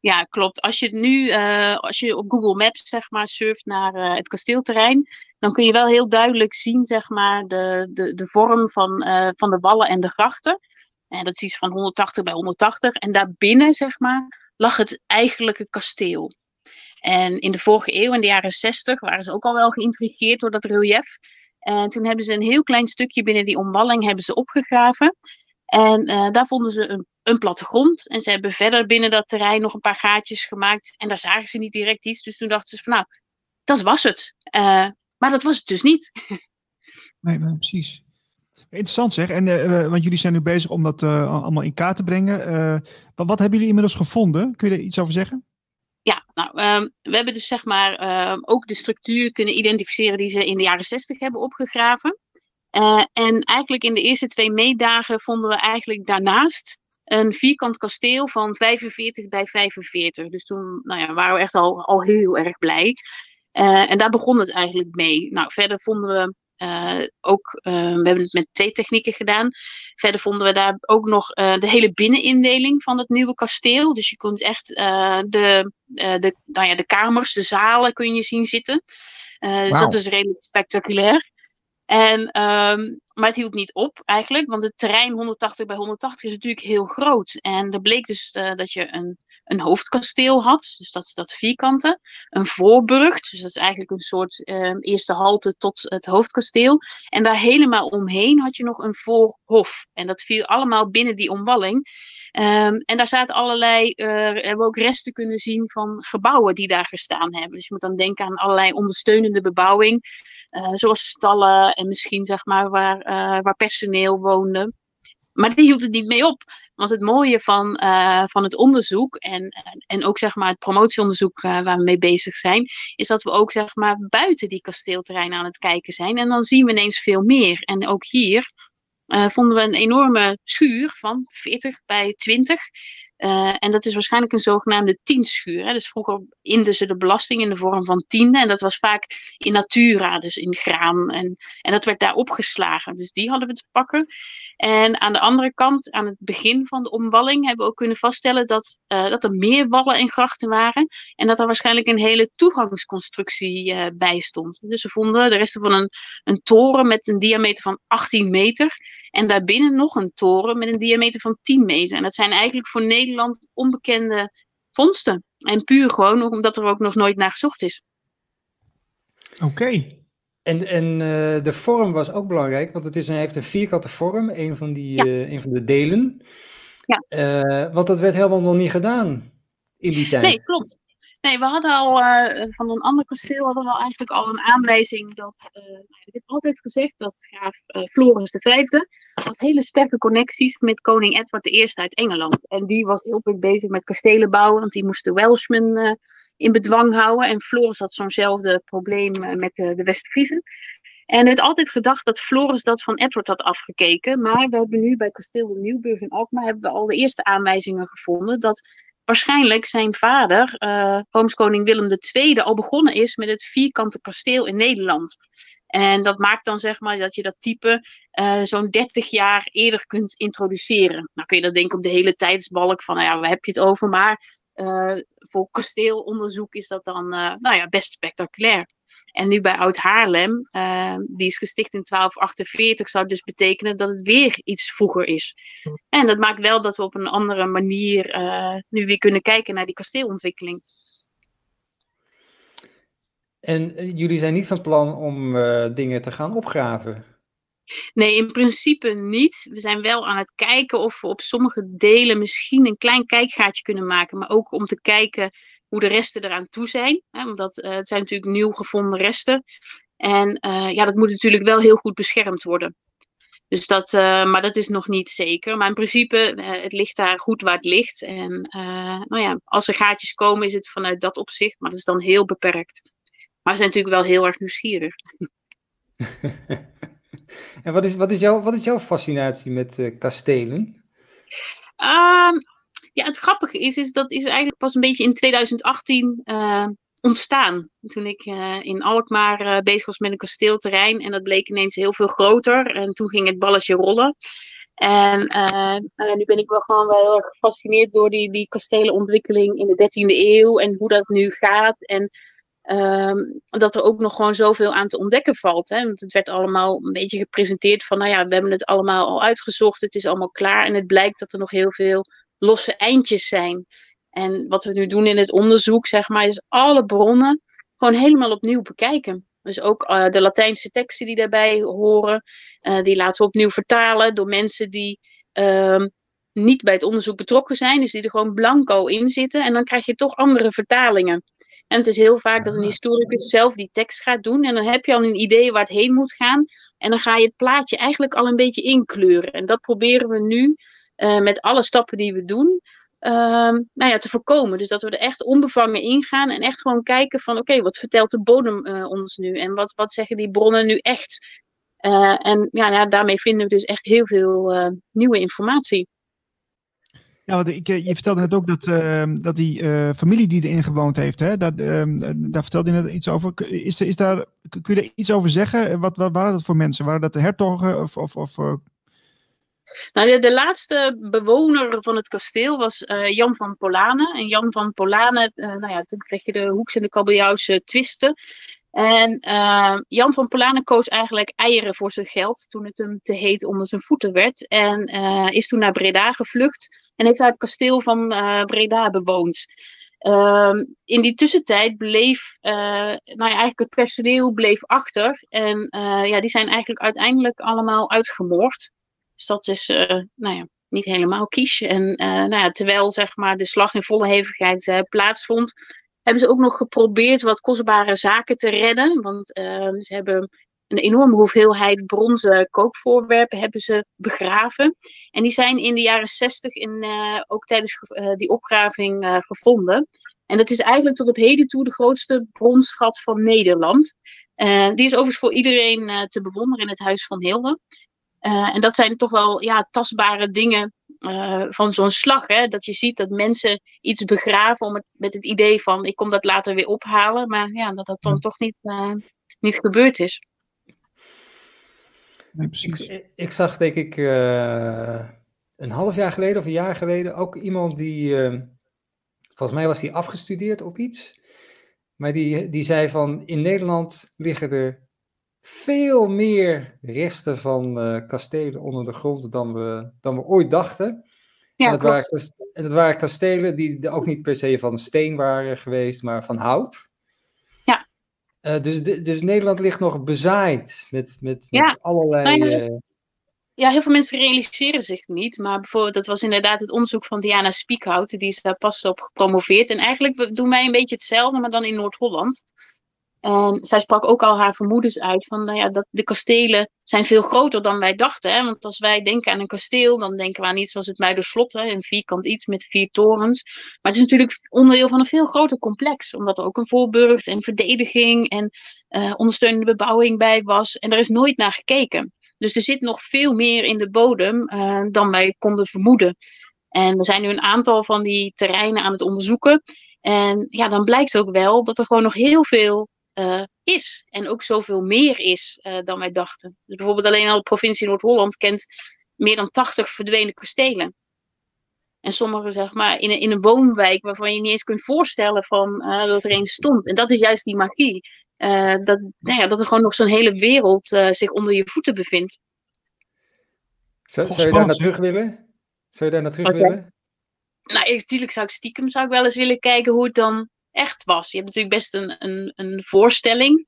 Ja, klopt. Als je nu, uh, als je op Google Maps zeg maar surft naar uh, het kasteelterrein, dan kun je wel heel duidelijk zien zeg maar de, de, de vorm van, uh, van de wallen en de grachten. En dat is iets van 180 bij 180. En daarbinnen zeg maar lag het eigenlijke kasteel. En in de vorige eeuw, in de jaren 60, waren ze ook al wel geïntrigeerd door dat relief. En toen hebben ze een heel klein stukje binnen die omwalling hebben ze opgegraven. En uh, daar vonden ze een, een plattegrond. En ze hebben verder binnen dat terrein nog een paar gaatjes gemaakt. En daar zagen ze niet direct iets. Dus toen dachten ze van nou, dat was het. Uh, maar dat was het dus niet. nee, maar precies. Interessant zeg. En, uh, want jullie zijn nu bezig om dat allemaal in kaart te brengen. wat hebben jullie inmiddels gevonden? Kun je er iets over zeggen? Ja, nou, um, we hebben dus zeg maar um, ook de structuur kunnen identificeren die ze in de jaren 60 hebben opgegraven. Uh, en eigenlijk in de eerste twee meedagen vonden we eigenlijk daarnaast een vierkant kasteel van 45 bij 45. Dus toen nou ja, waren we echt al, al heel erg blij. Uh, en daar begon het eigenlijk mee. Nou, verder vonden we uh, ook, we hebben het met twee technieken gedaan. Verder vonden we daar ook nog de hele binnenindeling van het nieuwe kasteel. Dus je kunt echt de, de, nou ja, de kamers, de zalen kun je zien zitten. Wow. Dus dat is redelijk spectaculair. En um, maar het hield niet op eigenlijk, want het terrein 180 bij 180 is natuurlijk heel groot. En er bleek dus uh, dat je een, een hoofdkasteel had, dus dat is dat vierkante. Een voorburg, dus dat is eigenlijk een soort uh, eerste halte tot het hoofdkasteel. En daar helemaal omheen had je nog een voorhof. En dat viel allemaal binnen die omwalling. Um, en daar zaten allerlei, uh, hebben we ook resten kunnen zien van gebouwen die daar gestaan hebben. Dus je moet dan denken aan allerlei ondersteunende bebouwing, uh, zoals stallen en misschien zeg maar waar, waar personeel woonde. Maar die hield het niet mee op. Want het mooie van, uh, van het onderzoek en, en ook zeg maar het promotieonderzoek uh, waar we mee bezig zijn, is dat we ook zeg maar buiten die kasteelterreinen aan het kijken zijn. En dan zien we ineens veel meer. En ook hier vonden we een enorme schuur van 40 bij 20. Uh, en dat is waarschijnlijk een zogenaamde tienschuur. Hè. Dus vroeger inden ze de belasting in de vorm van tienden. En dat was vaak in natura, dus in graan. En, en dat werd daar opgeslagen. Dus die hadden we te pakken. En aan de andere kant, aan het begin van de omwalling, hebben we ook kunnen vaststellen dat, uh, dat er meer wallen en grachten waren. En dat er waarschijnlijk een hele toegangsconstructie uh, bij stond. Dus we vonden de resten van een, een toren met een diameter van 18 meter. En daarbinnen nog een toren met een diameter van 10 meter. En dat zijn eigenlijk voor Nederland Nederland onbekende vondsten. En puur gewoon omdat er ook nog nooit naar gezocht is. Oké. Okay. En, en uh, de vorm was ook belangrijk, want het is een, heeft een vierkante vorm, een van, die, ja. uh, een van de delen. Ja. Uh, want dat werd helemaal nog niet gedaan in die tijd. Nee, klopt. Nee, we hadden al uh, van een ander kasteel hadden we eigenlijk al een aanwijzing dat. Uh, ik heb altijd gezegd dat graaf uh, Floris V had hele sterke connecties met koning Edward I uit Engeland. En die was heel druk bezig met kastelen bouwen, want die moest de Welshmen in bedwang houden. En Floris had zo'nzelfde probleem met de, West-Friezen. En werd altijd gedacht dat Floris dat van Edward had afgekeken. Maar we hebben nu bij kasteel de Nieuwburg in Alkmaar hebben we al de eerste aanwijzingen gevonden dat waarschijnlijk zijn vader, uh, koning Willem II, al begonnen is met het vierkante kasteel in Nederland. En dat maakt dan zeg maar dat je dat type uh, zo'n 30 jaar eerder kunt introduceren. Nou kun je dat denken op de hele tijdsbalk van, nou ja, waar heb je het over? Maar voor kasteelonderzoek is dat dan, nou ja, best spectaculair. En nu bij Oud Haarlem, uh, die is gesticht in 1248, zou dus betekenen dat het weer iets vroeger is. En dat maakt wel dat we op een andere manier uh, nu weer kunnen kijken naar die kasteelontwikkeling. En uh, jullie zijn niet van plan om dingen te gaan opgraven? Nee, in principe niet. We zijn wel aan het kijken of we op sommige delen misschien een klein kijkgaatje kunnen maken. Maar ook om te kijken hoe de resten eraan toe zijn. Hè, omdat uh, het zijn natuurlijk nieuw gevonden resten. En uh, ja, dat moet natuurlijk wel heel goed beschermd worden. Dus dat, uh, maar dat is nog niet zeker. Maar in principe, het ligt daar goed waar het ligt. En nou ja, als er gaatjes komen, is het vanuit dat opzicht. Maar dat is dan heel beperkt. Maar we zijn natuurlijk wel heel erg nieuwsgierig. En wat is, wat is, jouw, wat is jouw fascinatie met uh, kastelen? Um, ja, het grappige is, is dat is eigenlijk pas een beetje in 2018 uh, ontstaan. Toen ik uh, in Alkmaar bezig was met een kasteelterrein. En dat bleek ineens heel veel groter. En toen ging het balletje rollen. En nu ben ik wel gewoon wel heel erg gefascineerd door die, die kastelenontwikkeling in de 13e eeuw. En hoe dat nu gaat. En Um, dat er ook nog gewoon zoveel aan te ontdekken valt. Hè? Want het werd allemaal een beetje gepresenteerd van, nou ja, we hebben het allemaal al uitgezocht, het is allemaal klaar. En het blijkt dat er nog heel veel losse eindjes zijn. En wat we nu doen in het onderzoek, zeg maar, is alle bronnen gewoon helemaal opnieuw bekijken. Dus ook uh, de Latijnse teksten die daarbij horen, uh, die laten we opnieuw vertalen door mensen die uh, niet bij het onderzoek betrokken zijn, dus die er gewoon blanco in zitten. En dan krijg je toch andere vertalingen. En het is heel vaak dat een historicus zelf die tekst gaat doen. En dan heb je al een idee waar het heen moet gaan. En dan ga je het plaatje eigenlijk al een beetje inkleuren. En dat proberen we nu uh, met alle stappen die we doen. Uh, nou ja, te voorkomen. Dus dat we er echt onbevangen ingaan en echt gewoon kijken van oké, okay, wat vertelt de bodem uh, ons nu? En wat, wat zeggen die bronnen nu echt? Uh, en ja, ja, daarmee vinden we dus echt heel veel nieuwe informatie. Ja, want ik, je vertelde net ook dat, uh, dat die uh, familie die erin gewoond heeft, hè, dat, uh, daar vertelde je net iets over. Is, is daar, kun je er iets over zeggen? Wat, wat waren dat voor mensen? Waren dat de hertogen of... of, of nou, de, de, laatste bewoner van het kasteel was Jan van Polanen. En Jan van Polanen, nou ja, toen kreeg je de Hoeks en de Kabeljauwse twisten. En uh, Jan van Polanen koos eigenlijk eieren voor zijn geld toen het hem te heet onder zijn voeten werd. En uh, is toen naar Breda gevlucht en heeft hij het kasteel van uh, Breda bewoond. Ehm, in die tussentijd bleef, nou ja, eigenlijk het personeel bleef achter. En ja, die zijn eigenlijk uiteindelijk allemaal uitgemoord. Dus dat is, nou ja, niet helemaal kies. En nou ja, terwijl zeg maar, de slag in volle hevigheid plaatsvond, hebben ze ook nog geprobeerd wat kostbare zaken te redden. Want uh, ze hebben een enorme hoeveelheid bronzen kookvoorwerpen hebben ze begraven. En die zijn in de jaren 60 in, uh, ook tijdens uh, die opgraving uh, gevonden. En dat is eigenlijk tot op heden toe de grootste bronschat van Nederland. die is overigens voor iedereen te bewonderen in het Huis van Hilde. en dat zijn toch wel ja, tastbare dingen uh, van zo'n slag. Hè? Dat je ziet dat mensen iets begraven om het, met het idee van ik kom dat later weer ophalen. Maar ja, dat dat dan toch niet, uh, niet gebeurd is. Nee, precies. Ik, ik, zag denk ik uh, een half jaar geleden of een jaar geleden ook iemand die, volgens mij was die afgestudeerd op iets. Maar die, die zei van in Nederland liggen er veel meer resten van uh, kastelen onder de grond dan we, dan we ooit dachten. Ja, en, dat waren, en dat waren kastelen die ook niet per se van steen waren geweest, maar van hout. Ja. Uh, dus, dus Nederland ligt nog bezaaid met, met, met allerlei. Uh... Ja, heel veel mensen realiseren zich niet. Maar bijvoorbeeld, dat was inderdaad het onderzoek van Diana Spiekhout. Die is daar pas op gepromoveerd. En eigenlijk doen wij een beetje hetzelfde, maar dan in Noord-Holland. En zij sprak ook al haar vermoedens uit van, nou ja, dat de kastelen zijn veel groter dan wij dachten. Hè? Want als wij denken aan een kasteel, dan denken we aan iets zoals het Muiderslot, hè? een vierkant iets met vier torens. Maar het is natuurlijk onderdeel van een veel groter complex, omdat er ook een voorburcht en verdediging en uh, ondersteunende bebouwing bij was. En er is nooit naar gekeken. Dus er zit nog veel meer in de bodem uh, dan wij konden vermoeden. En er zijn nu een aantal van die terreinen aan het onderzoeken. En ja, dan blijkt ook wel dat er gewoon nog heel veel uh, is. En ook zoveel meer is uh, dan wij dachten. Dus bijvoorbeeld alleen al de provincie Noord-Holland kent meer dan 80 verdwenen kastelen. En sommige, zeg maar, in een, in een woonwijk waarvan je niet eens kunt voorstellen van, uh, dat er een stond. En dat is juist die magie. dat, nou ja, dat er gewoon nog zo'n hele wereld zich onder je voeten bevindt. Zou, zou je daar naar terug willen? Zou je daar naar terug okay. willen? Nou, natuurlijk zou ik stiekem zou ik wel eens willen kijken hoe het dan echt was. Je hebt natuurlijk best een, een, een voorstelling.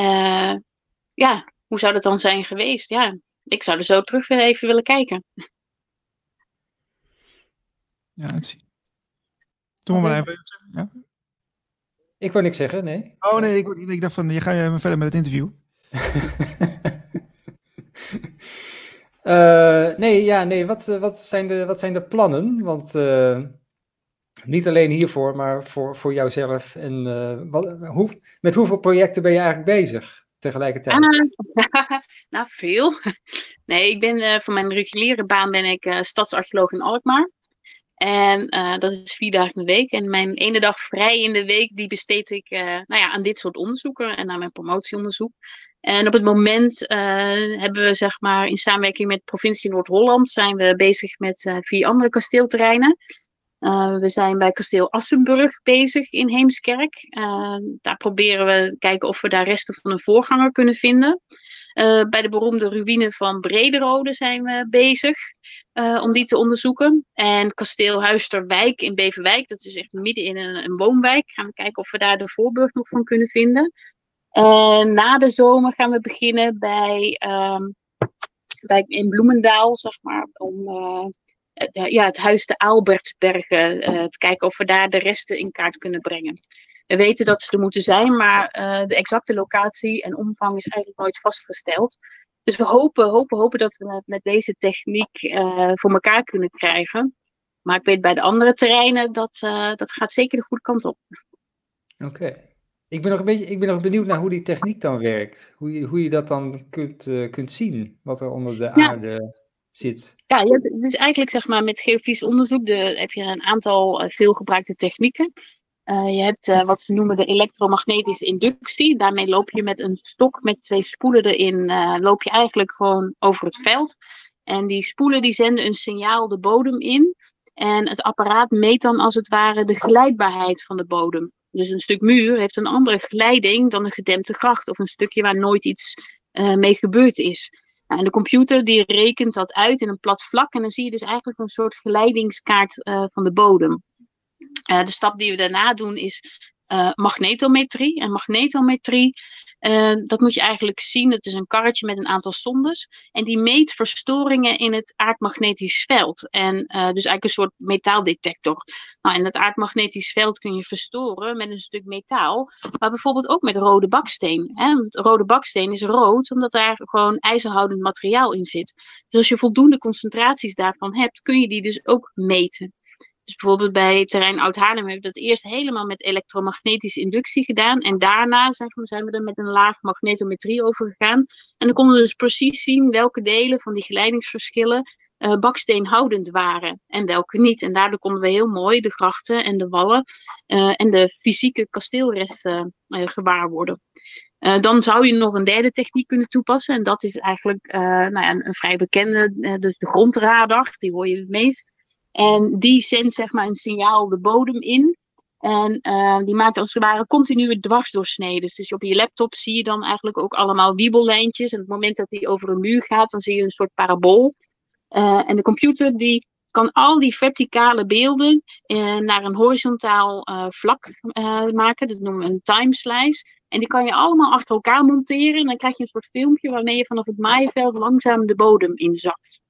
Uh, ja, hoe zou dat dan zijn geweest? Ja, ik zou er zo terug weer even willen kijken. Ja, het zie. Doe maar even. Ja. Ik wou niks zeggen, nee. Oh nee, ik, ik dacht van, je gaat even verder met het interview. uh, nee, ja, nee, wat, wat, zijn de, wat zijn de plannen? Want uh, niet alleen hiervoor, maar voor, voor jouzelf. En uh, wat, met hoeveel projecten ben je eigenlijk bezig tegelijkertijd? Uh, nou, veel. Nee, ik ben uh, voor mijn reguliere baan ben ik stadsarcheoloog in Alkmaar. En dat is vier dagen in de week. En mijn ene dag vrij in de week, die besteed ik nou ja, aan dit soort onderzoeken en aan mijn promotieonderzoek. En op het moment hebben we, zeg maar, in samenwerking met provincie Noord-Holland, zijn we bezig met vier andere kasteelterreinen. Uh, we zijn bij kasteel Assenburg bezig in Heemskerk. Uh, daar proberen we kijken of we daar resten van een voorganger kunnen vinden. Uh, bij de beroemde ruïne van Brederode zijn we bezig om die te onderzoeken. En kasteel Huisterwijk in Beverwijk, dat is echt midden in een, een woonwijk. Gaan we kijken of we daar de voorburg nog van kunnen vinden. En na de zomer gaan we beginnen bij, um, bij in Bloemendaal, zeg maar, om eh, ja, het huis de Aalbertsbergen. Uh, te kijken of we daar de resten in kaart kunnen brengen. We weten dat ze er moeten zijn, maar uh, de exacte locatie en omvang is eigenlijk nooit vastgesteld. Dus we hopen, hopen, hopen dat we het met deze techniek voor elkaar kunnen krijgen. Maar ik weet bij de andere terreinen dat dat gaat zeker de goede kant op. Oké. Ik ben nog een beetje ik ben nog benieuwd naar hoe die techniek dan werkt. Hoe je, hoe je dat dan kunt, kunt zien, wat er onder de ja. aarde zit. Ja, dus eigenlijk zeg maar met geofysisch onderzoek de, heb je een aantal uh, veelgebruikte technieken. Uh, je hebt uh, wat ze noemen de elektromagnetische inductie. Daarmee loop je met een stok met twee spoelen erin, loop je eigenlijk gewoon over het veld. En die spoelen die zenden een signaal de bodem in. En het apparaat meet dan als het ware de glijdbaarheid van de bodem. Dus een stuk muur heeft een andere glijding dan een gedempte gracht of een stukje waar nooit iets mee gebeurd is. Nou, en de computer die rekent dat uit in een plat vlak en dan zie je dus eigenlijk een soort geleidingskaart uh, van de bodem. Uh, de stap die we daarna doen is uh, magnetometrie. En magnetometrie, uh, dat moet je eigenlijk zien. Het is een karretje met een aantal sondes. En die meet verstoringen in het aardmagnetisch veld. En uh, dus eigenlijk een soort metaaldetector. Nou, en dat aardmagnetisch veld kun je verstoren met een stuk metaal. Maar bijvoorbeeld ook met rode baksteen. Hè? Want rode baksteen is rood omdat daar gewoon ijzerhoudend materiaal in zit. Dus als je voldoende concentraties daarvan hebt, kun je die dus ook meten. Dus bijvoorbeeld bij terrein Oud-Haarlem hebben we dat eerst helemaal met elektromagnetische inductie gedaan. En daarna zijn we er met een laag magnetometrie over gegaan. En dan konden we dus precies zien welke delen van die geleidingsverschillen uh, baksteenhoudend waren en welke niet. En daardoor konden we heel mooi de grachten en de wallen uh, en de fysieke kasteelresten uh, gewaarworden. dan zou je nog een derde techniek kunnen toepassen. En dat is eigenlijk nou ja, een, een, vrij bekende, dus de grondradar. Die hoor je het meest. En die zendt zeg maar een signaal de bodem in. En uh, die maakt als het ware continue dwarsdoorsneden. Dus op je laptop zie je dan eigenlijk ook allemaal wiebellijntjes. En op het moment dat die over een muur gaat, dan zie je een soort parabool. Uh, en de computer die kan al die verticale beelden uh, naar een horizontaal vlak maken. Dat noemen we een timeslice. En die kan je allemaal achter elkaar monteren. En dan krijg je een soort filmpje waarmee je vanaf het maaienveld langzaam de bodem inzakt.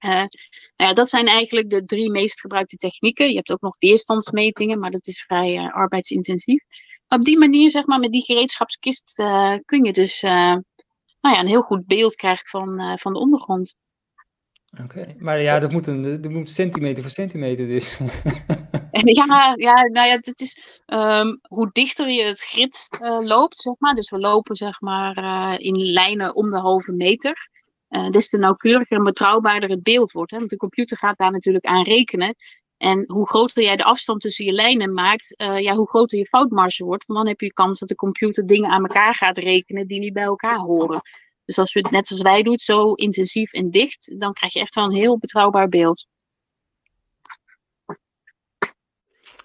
Uh, nou ja, dat zijn eigenlijk de drie meest gebruikte technieken. Je hebt ook nog weerstandsmetingen, maar dat is vrij uh, arbeidsintensief. Maar op die manier, zeg maar, met die gereedschapskist uh, kun je dus nou ja, een heel goed beeld krijgen van, van de ondergrond. Oké, okay. maar ja, dat moet, een, dat moet centimeter voor centimeter dus. ja, ja, nou ja, het is um, hoe dichter je het grid loopt, zeg maar. Dus we lopen zeg maar in lijnen om de halve meter uh, des te nauwkeuriger en betrouwbaarder het beeld wordt. Hè? Want de computer gaat daar natuurlijk aan rekenen. En hoe groter jij de afstand tussen je lijnen maakt, uh, ja, hoe groter je foutmarge wordt. Want dan heb je kans dat de computer dingen aan elkaar gaat rekenen die niet bij elkaar horen. Dus als we het net zoals wij doen, zo intensief en dicht, dan krijg je echt wel een heel betrouwbaar beeld.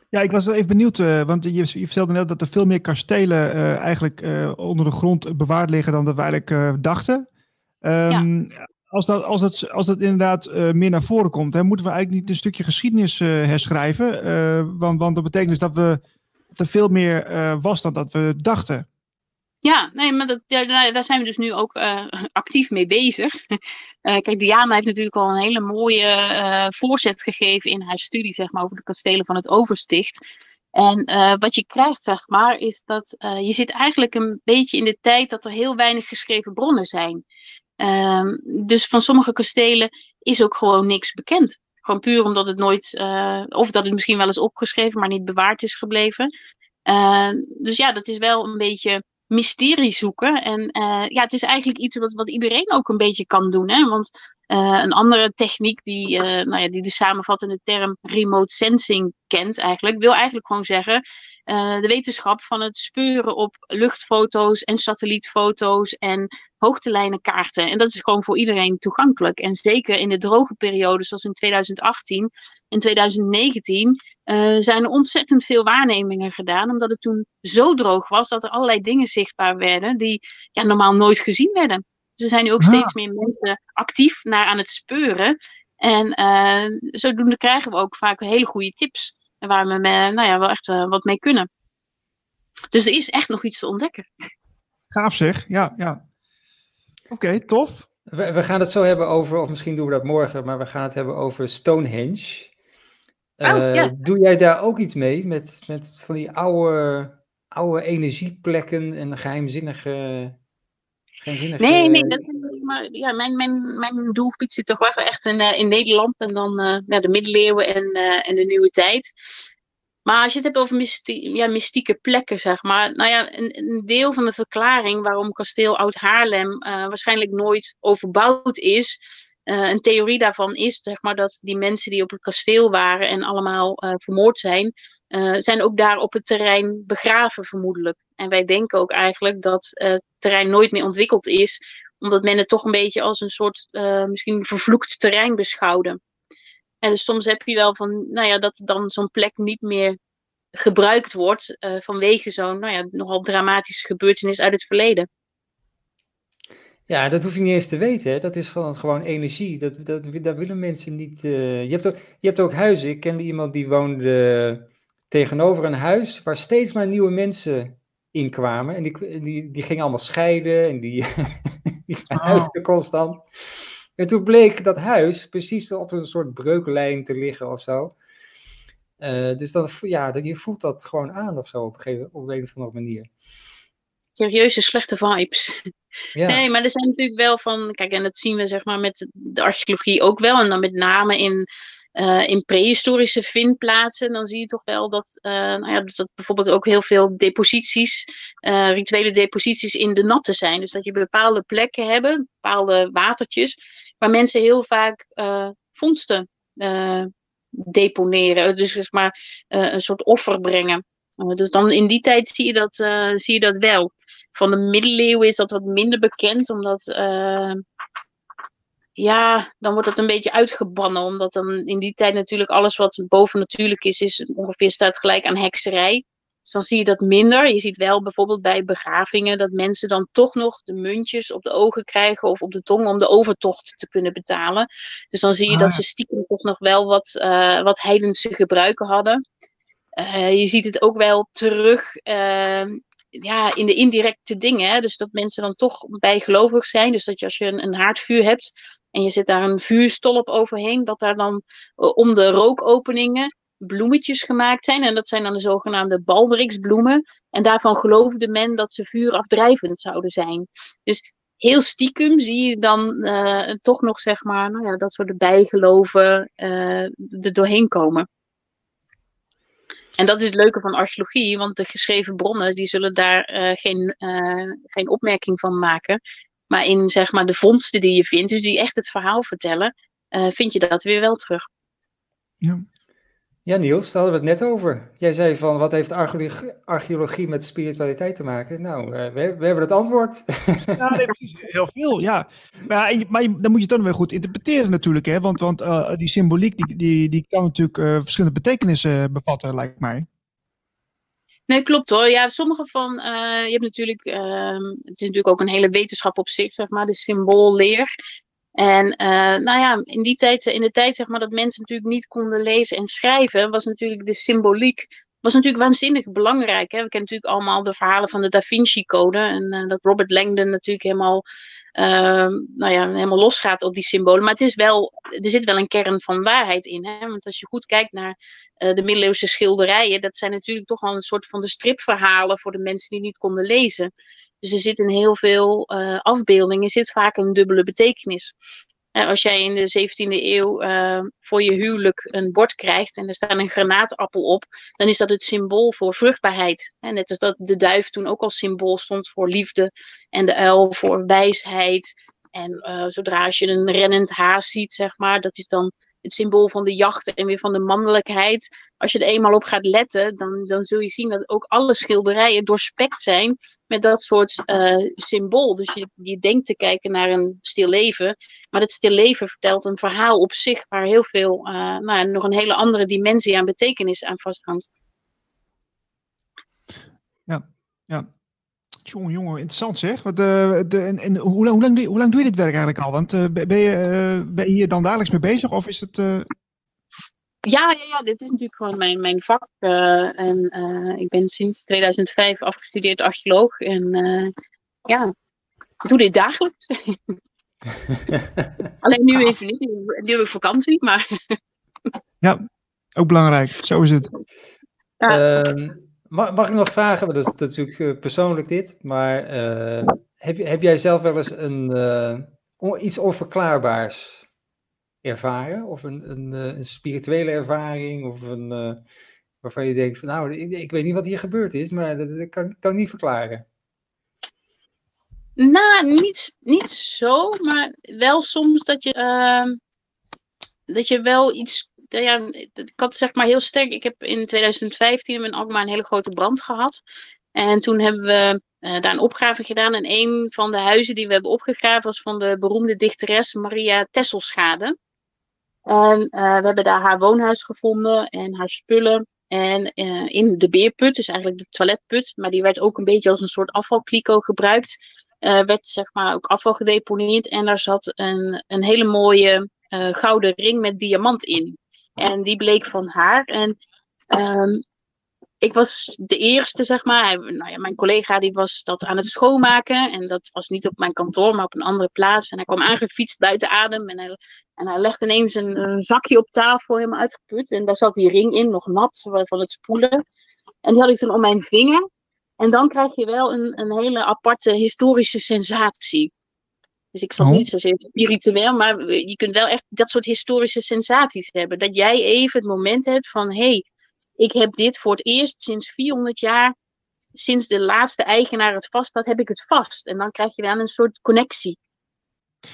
Ja, ik was even benieuwd, uh, want je, je, vertelde net dat er veel meer kastelen eigenlijk onder de grond bewaard liggen dan dat we eigenlijk dachten. Um, ja. Als dat, als, dat, als dat inderdaad uh, meer naar voren komt, hè, moeten we eigenlijk niet een stukje geschiedenis uh, herschrijven. Uh, want, want dat betekent dus dat we er veel meer was dan dat we dachten. Ja, nee, maar dat, ja, daar zijn we dus nu ook actief mee bezig. kijk, Diana heeft natuurlijk al een hele mooie voorzet gegeven in haar studie zeg maar, over de kastelen van het Oversticht. En wat je krijgt, zeg maar, is dat je zit eigenlijk een beetje in de tijd dat er heel weinig geschreven bronnen zijn. Um, dus van sommige kastelen is ook gewoon niks bekend. Gewoon puur omdat het nooit, uh, of dat het misschien wel is opgeschreven, maar niet bewaard is gebleven. Uh, dus ja, dat is wel een beetje mysterie zoeken. En uh, ja, het is eigenlijk iets wat, wat iedereen ook een beetje kan doen. Hè? Want een andere techniek die, nou ja, die de samenvattende term remote sensing kent eigenlijk, wil eigenlijk gewoon zeggen uh, de wetenschap van het speuren op luchtfoto's en satellietfoto's en hoogtelijnenkaarten. En dat is gewoon voor iedereen toegankelijk. En zeker in de droge periode, zoals in 2018 en 2019, uh, zijn er ontzettend veel waarnemingen gedaan. Omdat het toen zo droog was dat er allerlei dingen zichtbaar werden die ja, normaal nooit gezien werden. Dus er zijn nu ook ah. steeds meer mensen actief naar aan het speuren. En uh, zodoende krijgen we ook vaak hele goede tips. En waar we nou ja, wel echt uh, wat mee kunnen. Dus er is echt nog iets te ontdekken. Gaaf zeg, ja. ja. Oké, okay, tof. We, we, gaan het zo hebben over, of misschien doen we dat morgen, maar we gaan het hebben over Stonehenge. Oh, uh, ja. Doe jij daar ook iets mee met, met van die oude, oude energieplekken en geheimzinnige Nee, nee, dat is, maar, ja, mijn, mijn, mijn doelgebied zit toch wel echt in, uh, in Nederland en dan uh, ja, de middeleeuwen en, uh, en de nieuwe tijd. Maar als je het hebt over mystie ja, mystieke plekken, zeg maar. Nou ja, een, een deel van de verklaring waarom kasteel Oud-Haarlem waarschijnlijk nooit overbouwd is. Een theorie daarvan is zeg maar, dat die mensen die op het kasteel waren en allemaal vermoord zijn, zijn ook daar op het terrein begraven vermoedelijk. En wij denken ook eigenlijk dat het terrein nooit meer ontwikkeld is, omdat men het toch een beetje als een soort misschien vervloekt terrein beschouwde. En dus soms heb je wel van, nou ja, dat dan zo'n plek niet meer gebruikt wordt vanwege zo'n nou ja, nogal dramatische gebeurtenis uit het verleden. Ja, dat hoef je niet eens te weten. Hè? Dat is gewoon, gewoon energie. Dat, dat, dat willen mensen niet. je, hebt ook, je hebt ook huizen. Ik kende iemand die woonde tegenover een huis waar steeds maar nieuwe mensen inkwamen. En die, die, die gingen allemaal scheiden en die, die verhuisden constant. En toen bleek dat huis precies op een soort breuklijn te liggen of zo. Uh, dus dan, ja, je voelt dat gewoon aan of zo op een, gegeven, op een of andere manier. Serieuze slechte vibes. Ja. Nee, maar er zijn natuurlijk wel van, kijk, en dat zien we zeg maar met de archeologie ook wel. En dan met name in uh, in prehistorische vindplaatsen, dan zie je toch wel dat, uh, nou ja, dat bijvoorbeeld ook heel veel deposities, uh, rituele deposities in de natte zijn. Dus dat je bepaalde plekken hebt, bepaalde watertjes, waar mensen heel vaak vondsten deponeren. Dus zeg maar een soort offer brengen. Dus dan in die tijd zie je dat, zie je dat wel. Van de middeleeuwen is dat wat minder bekend, omdat ja, dan wordt het een beetje uitgebannen. Omdat dan in die tijd natuurlijk alles wat bovennatuurlijk is, is ongeveer staat gelijk aan hekserij. Dus dan zie je dat minder. Je ziet wel bijvoorbeeld bij begravingen dat mensen dan toch nog de muntjes op de ogen krijgen of op de tong om de overtocht te kunnen betalen. Dus dan zie je dat ah. ze stiekem toch nog wel wat, uh, wat heidense gebruiken hadden. Uh, je ziet het ook wel terug uh, ja, in de indirecte dingen. Hè? Dus dat mensen dan toch bijgelovig zijn. Dus dat je als je een, haardvuur hebt en je zet daar een vuurstolp overheen, dat daar dan uh, om de rookopeningen bloemetjes gemaakt zijn. En dat zijn dan de zogenaamde balbriksbloemen. En daarvan geloofde men dat ze vuurafdrijvend zouden zijn. Dus heel stiekem zie je dan uh, toch nog, zeg maar, nou ja, dat soort bijgeloven uh, er doorheen komen. En dat is het leuke van archeologie, want de geschreven bronnen die zullen daar uh, geen, uh, geen opmerking van maken. Maar in zeg maar, de vondsten die je vindt, dus die echt het verhaal vertellen, uh, vind je dat weer wel terug. Ja. Ja, Niels, daar hadden we het net over. Jij zei van, wat heeft archeologie, archeologie met spiritualiteit te maken? Nou, uh, we, we, hebben het antwoord. Ja, nee, precies. Heel veel, ja. Maar, ja, maar dan moet je het dan weer goed interpreteren natuurlijk, hè. Want, want uh, die symboliek, die, die, die kan natuurlijk uh, verschillende betekenissen bevatten, lijkt mij. Nee, klopt hoor. Ja, sommige van, je hebt natuurlijk, ehm, het is natuurlijk ook een hele wetenschap op zich, zeg maar, de symboolleer. En uh, nou ja, in die tijd, in de tijd zeg maar dat mensen natuurlijk niet konden lezen en schrijven, was natuurlijk de symboliek was natuurlijk waanzinnig belangrijk. Hè? We kennen natuurlijk allemaal de verhalen van de Da Vinci Code en uh, dat Robert Langdon natuurlijk helemaal, uh, nou ja, helemaal losgaat op die symbolen. Maar het is wel, er zit wel een kern van waarheid in. Hè? Want als je goed kijkt naar uh, de middeleeuwse schilderijen, dat zijn natuurlijk toch al een soort van de stripverhalen voor de mensen die niet konden lezen. Dus er zit in heel veel uh, afbeeldingen zit vaak een dubbele betekenis. Uh, als jij in de 17e eeuw uh, voor je huwelijk een bord krijgt en er staat een granaatappel op, dan is dat het symbool voor vruchtbaarheid. En net als dat de duif toen ook als symbool stond voor liefde en de uil voor wijsheid. En zodra als je een rennend haas ziet, zeg maar, dat is dan het symbool van de jacht en weer van de mannelijkheid. Als je er eenmaal op gaat letten, dan, dan zul je zien dat ook alle schilderijen doorspekt zijn met dat soort uh, symbool. Dus je, je denkt te kijken naar een stil leven, maar dat stil leven vertelt een verhaal op zich waar heel veel, uh, nou, nog een hele andere dimensie aan betekenis aan vasthangt. Ja, ja. Jongen, jongen, interessant zeg. Wat, uh, de, en, en hoe, lang, hoe, lang, hoe lang doe je dit werk eigenlijk al? Want uh, ben, je, uh, ben je hier dan dagelijks mee bezig of is het... Ja, ja, ja, dit is natuurlijk gewoon mijn, mijn vak. en ik ben sinds 2005 afgestudeerd archeoloog. En ja, ik doe dit dagelijks. Alleen nu even niet. Nu heb ik vakantie, maar... ja, ook belangrijk. Zo is het. Ja. Ehm, Mag, mag ik nog vragen, dat is, natuurlijk eh, persoonlijk dit, maar uh, heb, heb jij zelf wel eens een, uh, iets onverklaarbaars ervaren? Of een, een, een spirituele ervaring? Of een, waarvan je denkt, van, nou, ik, weet niet wat hier gebeurd is, maar dat, dat kan, kan ik niet verklaren. Nou, niet, niet zo, maar wel soms dat je, ehm, dat je wel iets ja, ik had zeg maar heel sterk. Ik heb in 2015 in Alkmaar een hele grote brand gehad. En toen hebben we uh, daar een opgave gedaan. En een van de huizen die we hebben opgegraven was van de beroemde dichteres Maria Tesselschade. En uh, we hebben daar haar woonhuis gevonden en haar spullen. En eh, in de beerput, dus eigenlijk de toiletput, maar die werd ook een beetje als een soort afvalkliko gebruikt, eh, werd zeg maar ook afval gedeponeerd. En daar zat een, een hele mooie eh, gouden ring met diamant in. En die bleek van haar. En ehm, ik was de eerste, zeg maar. Nou ja, mijn collega die was dat aan het schoonmaken. En dat was niet op mijn kantoor, maar op een andere plaats. En hij kwam aangefietst buiten adem. En hij, en hij legde ineens een, een zakje op tafel, helemaal uitgeput. En daar zat die ring in, nog nat van het spoelen. En die had ik toen om mijn vinger. En dan krijg je wel een, een hele aparte historische sensatie. Dus ik zat Oh. niet zozeer spiritueel, maar je kunt wel echt dat soort historische sensaties hebben. Dat jij even het moment hebt van, hé, hey, ik heb dit voor het eerst sinds 400 jaar, sinds de laatste eigenaar het vast had, heb ik het vast. En dan krijg je wel een soort connectie.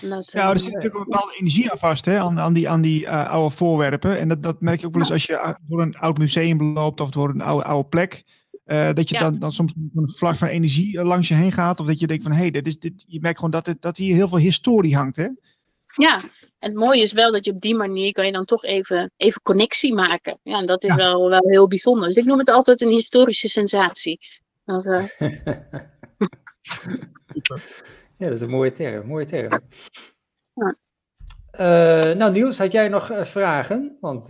Dat, Ja, eh, er zit natuurlijk een bepaalde energie aan vast, hè, aan, aan die, aan die eh, oude voorwerpen. En dat, dat merk je ook wel eens als je eh, door een oud museum loopt of door een oude, oude plek. Eh, dat je Ja. dan, dan soms een vlag van energie eh, langs je heen gaat. Of dat je denkt van, hé, hey, dit is, dit, je merkt gewoon dat, het, dat hier heel veel historie hangt, hè? Ja, en het mooie is wel dat je op die manier kan je dan toch even, even connectie maken. Ja, en dat is Ja. wel, wel heel bijzonder. Dus ik noem het altijd een historische sensatie. Dat, eh, Ja, dat is een mooie term. Mooie term. Ja. Eh, nou, Niels, had jij nog vragen? Want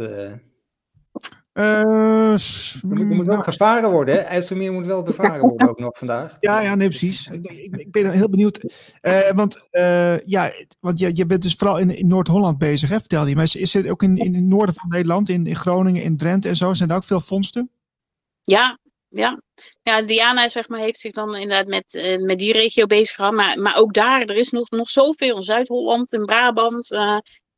s- er, moet, nou, gevaren worden, hè? IJsselmeer moet wel bevaren worden ook nog vandaag. Ja, ja, nee, precies. Ik, ik, ik ben heel benieuwd. Eh, want eh, ja, want je, je bent dus vooral in, in Noord-Holland bezig, hè, vertelde je. Maar is, is het ook in, in het noorden van Nederland, in, in Groningen, in Drenthe en zo, zijn er ook veel vondsten? ja, ja. Ja, Diana zeg maar, heeft zich dan inderdaad met, met die regio bezig gehouden. Maar, maar ook daar, er is nog, nog zoveel. Zuid-Holland en Brabant, eh,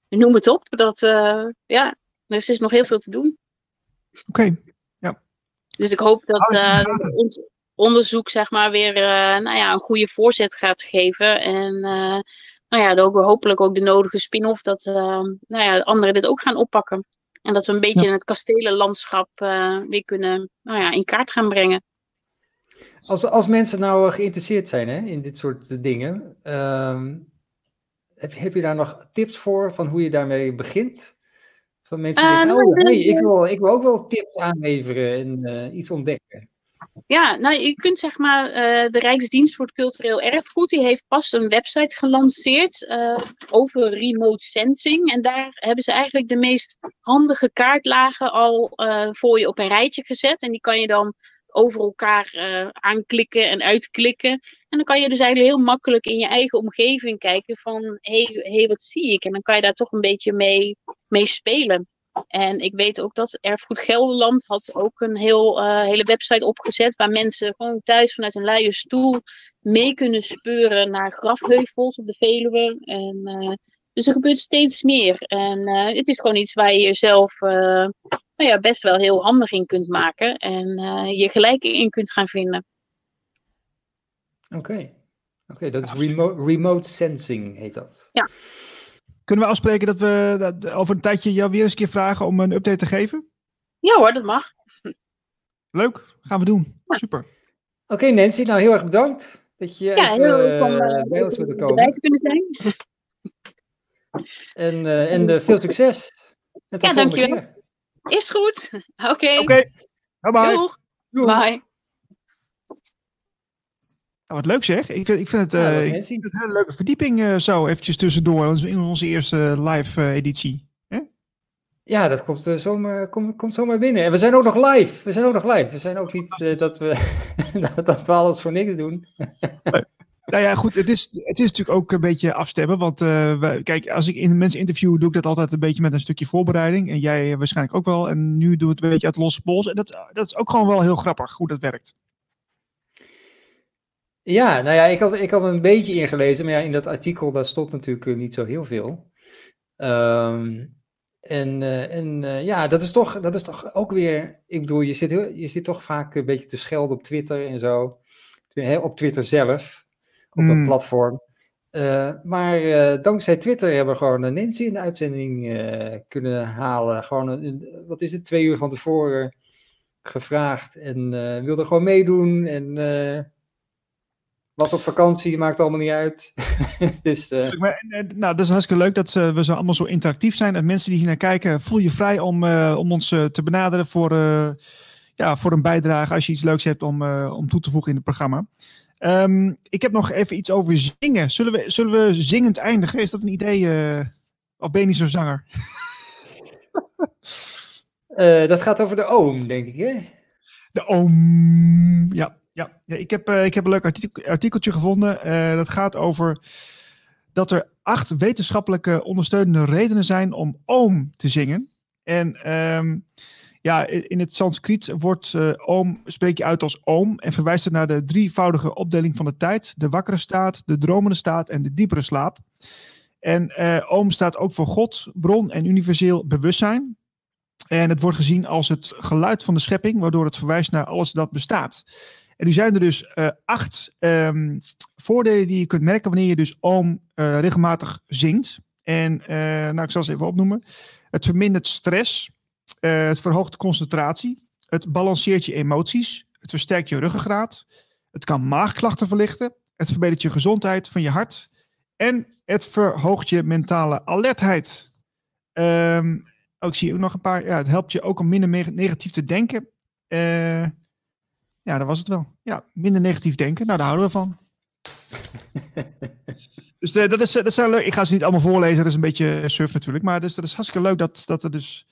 noem het op. Dat, eh, ja, er is nog heel veel te doen. Oké, Dus ik hoop dat gaten. ons onderzoek zeg maar weer eh, nou ja, een goede voorzet gaat geven. En eh, nou ja, ook, hopelijk ook de nodige spin-off dat nou ja, anderen dit ook gaan oppakken. En dat we een beetje het kastelenlandschap weer kunnen nou ja, in kaart gaan brengen. Als, als mensen nou geïnteresseerd zijn hè, in dit soort dingen, ehm, heb, heb je daar nog tips voor van hoe je daarmee begint? Van mensen die Eh, denken, nou, oh, hey, ik, wil, ik wil ook wel tips aanleveren en eh, iets ontdekken. Ja, nou je kunt zeg maar, eh, de Rijksdienst voor het Cultureel Erfgoed, die heeft pas een website gelanceerd over remote sensing. En daar hebben ze eigenlijk de meest handige kaartlagen al voor je op een rijtje gezet. En die kan je dan over elkaar eh, aanklikken en uitklikken. En dan kan je dus eigenlijk heel makkelijk in je eigen omgeving kijken van, hé, hey, hey, wat zie ik? En dan kan je daar toch een beetje mee, mee spelen. En ik weet ook dat Erfgoed Gelderland had ook een heel, eh, hele website opgezet waar mensen gewoon thuis vanuit een luie stoel mee kunnen speuren naar grafheuvels op de Veluwe. En, eh, dus er gebeurt steeds meer. En het is gewoon iets waar je jezelf nou ja, best wel heel handig in kunt maken en eh, je gelijk in kunt gaan vinden. Oké, Oké, dat is remote, remote sensing, heet dat. kunnen we afspreken dat we dat, over een tijdje jou weer eens een keer vragen om een update te geven? Ja hoor, dat mag. Leuk, gaan we doen. Super. Oké, Nancy, nou heel erg bedankt dat je Ja, even heel leuk om eh, eh, bij ons wilde komen. te kunnen zijn. En, eh, en veel succes. En Ja, dankjewel. Is goed. Oké. Oké, bye bye. Doeg. Doei. Bye. Nou, wat leuk zeg. Ik, vind- ik vind het, Ja, eh, ik vind het een hele leuke verdieping eh, zo eventjes tussendoor in onze eerste live eh, editie. Ja, dat komt, zomaar, komt, komt zomaar binnen. En we zijn ook nog live. We zijn ook nog live. We zijn ook niet eh, dat, we, dat we alles voor niks doen. Nou ja, goed, het is, het is natuurlijk ook een beetje afstemmen. Want eh, kijk, als ik in mensen interview, doe ik dat altijd een beetje met een stukje voorbereiding. En jij waarschijnlijk ook wel. En nu doe het een beetje uit losse pols. En dat, dat is ook gewoon wel heel grappig hoe dat werkt. Ja, nou ja, ik had, ik had een beetje ingelezen, maar ja, in dat artikel daar stond natuurlijk eh, niet zo heel veel. Ehm, en eh, en eh, ja, dat is, toch, dat is toch ook weer, ik bedoel, je zit, je zit toch vaak een beetje te schelden op Twitter en zo. Op Twitter zelf, op dat Mm. platform. Eh, maar eh, dankzij Twitter hebben we gewoon een Nancy in de uitzending eh, kunnen halen. Gewoon, een, een- wat is het, twee uur van tevoren gevraagd en wilde gewoon meedoen. En Was op vakantie, maakt allemaal niet uit. dus, maar, nou, dat is hartstikke leuk dat we zo allemaal zo interactief zijn. En mensen die hier naar kijken, voel je vrij om, om ons te benaderen voor, ja, voor een bijdrage. Als je iets leuks hebt om, om toe te voegen in het programma. Um, ik heb nog even iets over zingen. Zullen we, zullen we zingend eindigen? Is dat een idee? Uh, niet zo'n zanger? uh, dat gaat over de oom, denk ik, hè? De oom, ja. ja, ja ik, heb, uh, ik heb een leuk artikel, artikeltje gevonden. dat gaat over dat er acht wetenschappelijke ondersteunende redenen zijn om oom te zingen. En um, ja, in het Sanskriet wordt uh, spreek je uit als oom en verwijst het naar de drievoudige opdeling van de tijd. De wakkere staat, de dromende staat en de diepere slaap. En uh, oom staat ook voor God, bron en universeel bewustzijn. En het wordt gezien als het geluid van de schepping, waardoor het verwijst naar alles dat bestaat. En nu zijn er dus uh, acht um, voordelen die je kunt merken wanneer je dus oom regelmatig zingt. En nou, ik zal ze even opnoemen. Het vermindert stress. Uh, het verhoogt concentratie. Het balanceert je emoties. Het versterkt je ruggengraat. Het kan maagklachten verlichten. Het verbetert je gezondheid van je hart. En het verhoogt je mentale alertheid. Um, ook zie je ook nog een paar. Ja, het helpt je ook om minder negatief te denken. Uh, ja, dat was het wel. Ja, minder negatief denken. Nou, daar houden we van. dus uh, dat, is, dat is leuk. Ik ga ze niet allemaal voorlezen. Dat is een beetje surf natuurlijk. Maar dus, dat is hartstikke leuk dat, dat er dus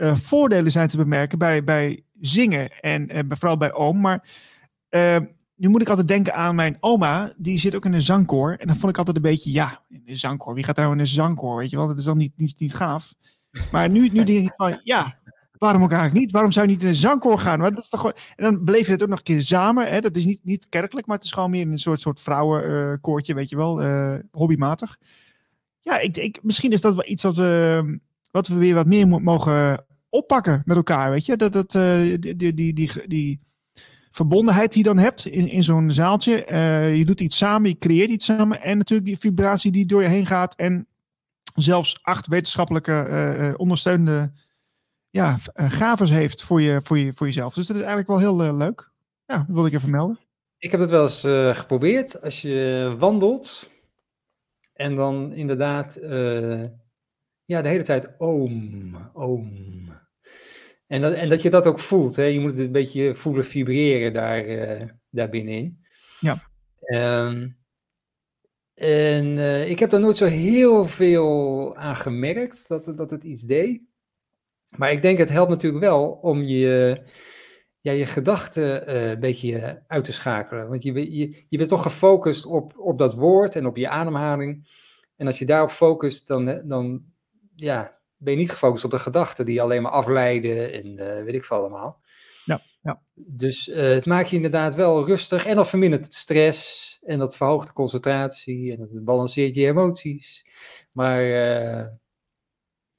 uh, voordelen zijn te bemerken bij, bij zingen en uh, vooral bij oom. Maar uh, nu moet ik altijd denken aan mijn oma, die zit ook in een zangkoor. En dan vond ik altijd een beetje, ja, in een zangkoor. Wie gaat daar nou in een zangkoor, weet je wel? Dat is dan niet, niet, niet gaaf. Maar nu, nu denk ik van, ja, waarom ook eigenlijk niet? Waarom zou je niet in een zangkoor gaan? Dat is toch. En dan beleef je het ook nog een keer samen. Hè? Dat is niet, niet kerkelijk, maar het is gewoon meer een soort, soort vrouwenkoortje, weet je wel, hobbymatig. Ja, ik, ik, misschien is dat wel iets wat we, wat we weer wat meer mogen oppakken met elkaar, weet je. Dat, dat, uh, die, die, die, die, verbondenheid die je dan hebt in, in zo'n zaaltje. Uh, je doet iets samen, je creëert iets samen. En natuurlijk die vibratie die door je heen gaat. En zelfs acht wetenschappelijke uh, ondersteunende ja, gavers heeft voor, je, voor, je, voor jezelf. Dus dat is eigenlijk wel heel leuk. Ja, dat wil ik even melden. Ik heb het wel eens geprobeerd. Als je wandelt en dan inderdaad ja, de hele tijd oom, oom. En dat, en dat je dat ook voelt. Hè? Je moet het een beetje voelen vibreren daar, uh, daar binnenin. Ja. Um, en uh, ik heb daar nooit zo heel veel aan gemerkt dat, dat het iets deed. Maar ik denk het helpt natuurlijk wel om je, ja, je gedachten uh, een beetje uit te schakelen. Want je, je, je bent toch gefocust op, op dat woord en op je ademhaling. En als je daarop focust, dan, dan ja, ben je niet gefocust op de gedachten die alleen maar afleiden en uh, weet ik veel allemaal. Ja, ja. Dus uh, het maakt je inderdaad wel rustig en dat vermindert het stress en dat verhoogt de concentratie en dat balanceert je emoties. Maar uh,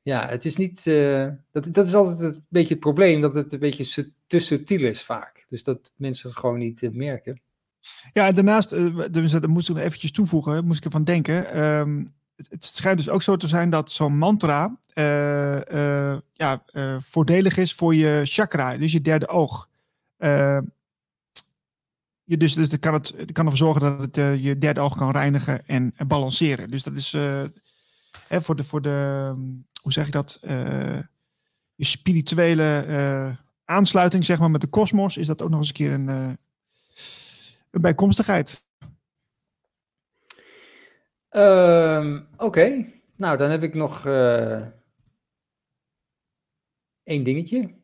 ja, het is niet, dat, dat is altijd een beetje het probleem, dat het een beetje te subtiel is vaak. Dus dat mensen het gewoon niet merken. Ja, en daarnaast, dus dat moest ik nog eventjes toevoegen, moest ik ervan denken. Um, het schijnt dus ook zo te zijn dat zo'n mantra uh, uh, ja, uh, voordelig is voor je chakra, dus je derde oog. je dus, dus dat kan, het, kan ervoor zorgen dat het je derde oog kan reinigen en, en balanceren. Dus dat is hè, voor, de, voor de, hoe zeg je dat, je spirituele aansluiting zeg maar, met de kosmos, is dat ook nog eens een keer een, een bijkomstigheid. Um, Oké, okay. nou dan heb ik nog uh, één dingetje.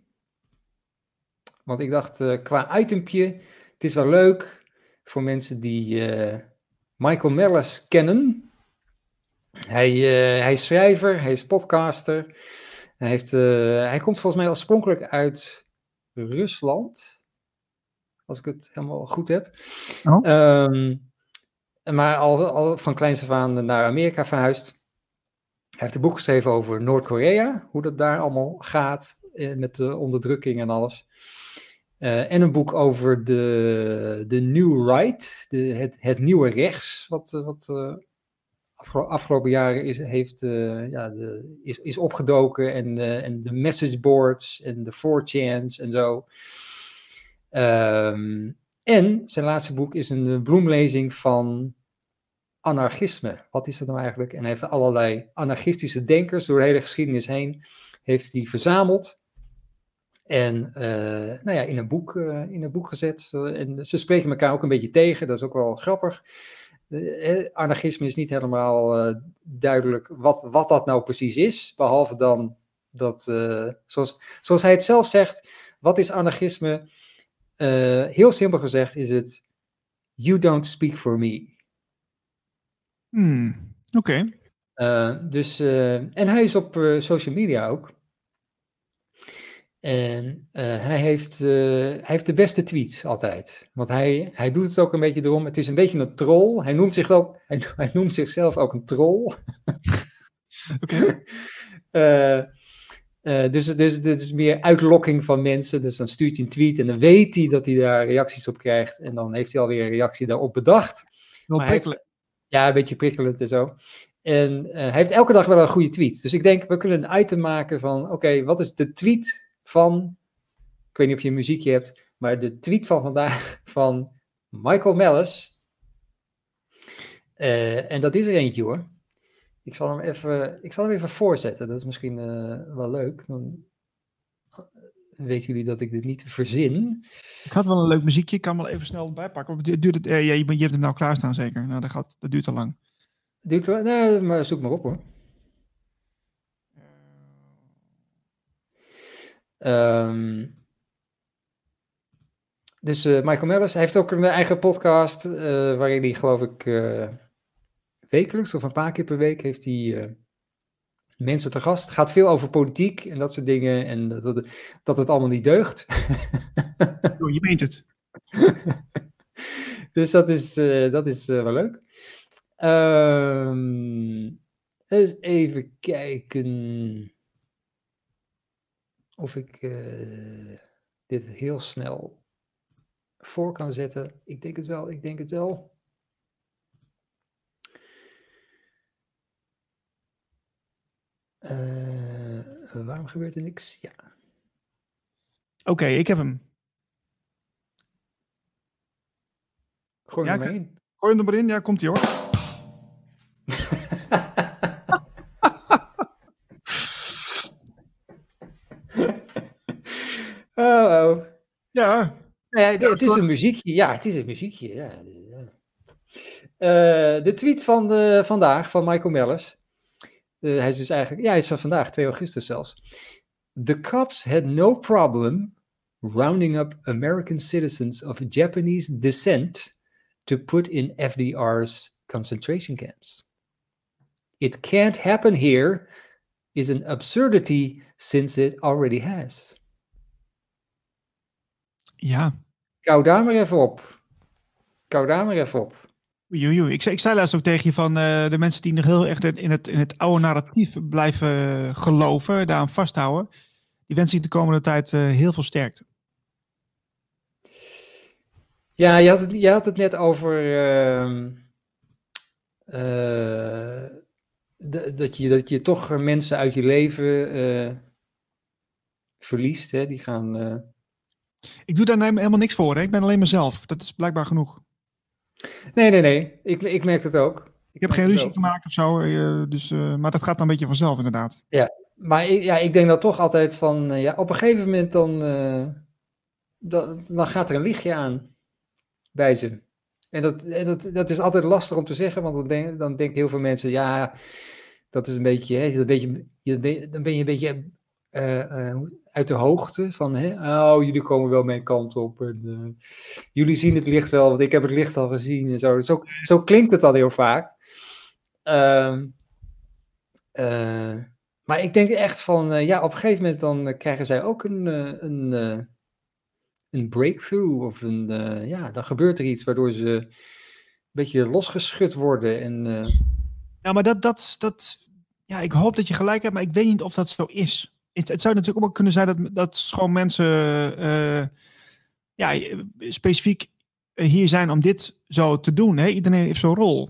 Want ik dacht, uh, qua itempje, het is wel leuk voor mensen die uh, Michael Mellis kennen. Hij, hij is schrijver, hij is podcaster. Hij, heeft, hij komt volgens mij oorspronkelijk uit Rusland. Als ik het helemaal goed heb. Oh. Um, maar al, al van kleins af naar Amerika verhuisd. Hij heeft een boek geschreven over Noord-Korea, hoe dat daar allemaal gaat eh, met de onderdrukking en alles. Uh, en een boek over de, de New Right, de, het, het nieuwe rechts, wat, wat uh, afgelo afgelopen jaren is, heeft, ja, de, is, is opgedoken. En, en de message boards en de 4chans en zo. Um, En zijn laatste boek is een eh, bloemlezing van anarchisme. Wat is dat nou eigenlijk? En hij heeft allerlei anarchistische denkers door de hele geschiedenis heen heeft hij verzameld. En uh, nou ja, in, een boek, uh, in een boek gezet. En ze spreken elkaar ook een beetje tegen, dat is ook wel grappig. Anarchisme is niet helemaal duidelijk wat, wat dat nou precies is. Behalve dan dat, zoals, zoals hij het zelf zegt, wat is anarchisme? Heel simpel gezegd is het, you don't speak for me. Hmm, Oké. Okay. dus, en hij is op social media ook. En hij, heeft, hij heeft de beste tweets altijd. Want hij, hij doet het ook een beetje erom. Het is een beetje een troll. Hij noemt, zich ook, hij, hij noemt zichzelf ook een troll. Oké. uh, dus, dus dit is meer uitlokking van mensen. Dus dan stuurt hij een tweet en dan weet hij dat hij daar reacties op krijgt. En dan heeft hij alweer een reactie daarop bedacht. Wel prikkelend. Ja, een beetje prikkelend en zo. En hij heeft elke dag wel een goede tweet. Dus ik denk, we kunnen een item maken van: oké, okay, wat is de tweet van, ik weet niet of je een muziekje hebt, maar de tweet van vandaag van Michael Mellis. Uh, en dat is er eentje hoor. Ik zal hem even, ik zal hem even voorzetten. Dat is misschien uh, wel leuk. Dan weten jullie dat ik dit niet verzin. Ik had wel een leuk muziekje. Ik kan hem wel even snel bijpakken. Duurt het, ja, je, je hebt hem nou klaarstaan zeker. Nou, dat, gaat, dat duurt te lang. Duurt wel? Nee, maar zoek maar op hoor. Um, dus uh, Michael Mellis heeft ook een eigen podcast, uh, waarin hij geloof ik wekelijks of een paar keer per week heeft hij mensen te gast. Het gaat veel over politiek en dat soort dingen en dat, dat, dat het allemaal niet deugt. oh, je meent het. dus dat is, dat is wel leuk. Um, eens even kijken of ik uh, dit heel snel voor kan zetten. Ik denk het wel, ik denk het wel. Uh, waarom gebeurt er niks? Ja. Oké, okay, ik heb hem. Gooi hem ja, maar in. Gooi hem er maar in, ja, komt hij hoor. Oh, oh. Ja. Nou ja, het is een muziekje. Ja, het is een muziekje. Ja. Uh, de tweet van de, vandaag van Michael Mellers. Uh, hij is dus eigenlijk, ja, hij is van vandaag, 2 augustus zelfs. The cops had no problem rounding up American citizens of Japanese descent to put in FDR's concentration camps. It can't happen here is an absurdity since it already has. Ja. Kou daar maar even op. Kou daar maar even op. Oei, Ik, ik zei laatst ook tegen je van uh, de mensen die nog heel erg in het, in het oude narratief blijven geloven, daaraan vasthouden. Die wens ik de komende tijd uh, heel veel sterkte. Ja, je had het, je had het net over uh, dat, je, dat je toch mensen uit je leven verliest. Hè? Die gaan ik doe daar helemaal niks voor. Hè? Ik ben alleen mezelf. Dat is blijkbaar genoeg. Nee, nee, nee. Ik, ik merk het ook. Ik heb geen ruzie gemaakt of zo. Uh, dus, uh, maar dat gaat dan een beetje vanzelf, inderdaad. Ja, maar ik, ja, ik denk dat toch altijd van. Uh, ja, op een gegeven moment dan, dan, dan gaat er een lichtje aan bij ze. En, dat, en dat, dat is altijd lastig om te zeggen, want dan, denk, dan denken heel veel mensen: ja, dat is een beetje. Hè, dat beetje dan ben je een beetje uit de hoogte van, hè, oh, jullie komen wel mijn kant op. En, uh, jullie zien het licht wel, want ik heb het licht al gezien en zo. Zo, zo klinkt het dan heel vaak. Uh, maar ik denk echt van, eh, ja, op een gegeven moment dan krijgen zij ook een, een, een breakthrough. Of een, ja, dan gebeurt er iets waardoor ze een beetje losgeschud worden. En, ja, maar dat, dat, dat, ja, ik hoop dat je gelijk hebt, maar ik weet niet of dat zo is het, het, zou natuurlijk ook kunnen zijn dat, dat gewoon mensen uh, ja, specifiek hier zijn om dit zo te doen. Hè? Iedereen heeft zo'n rol.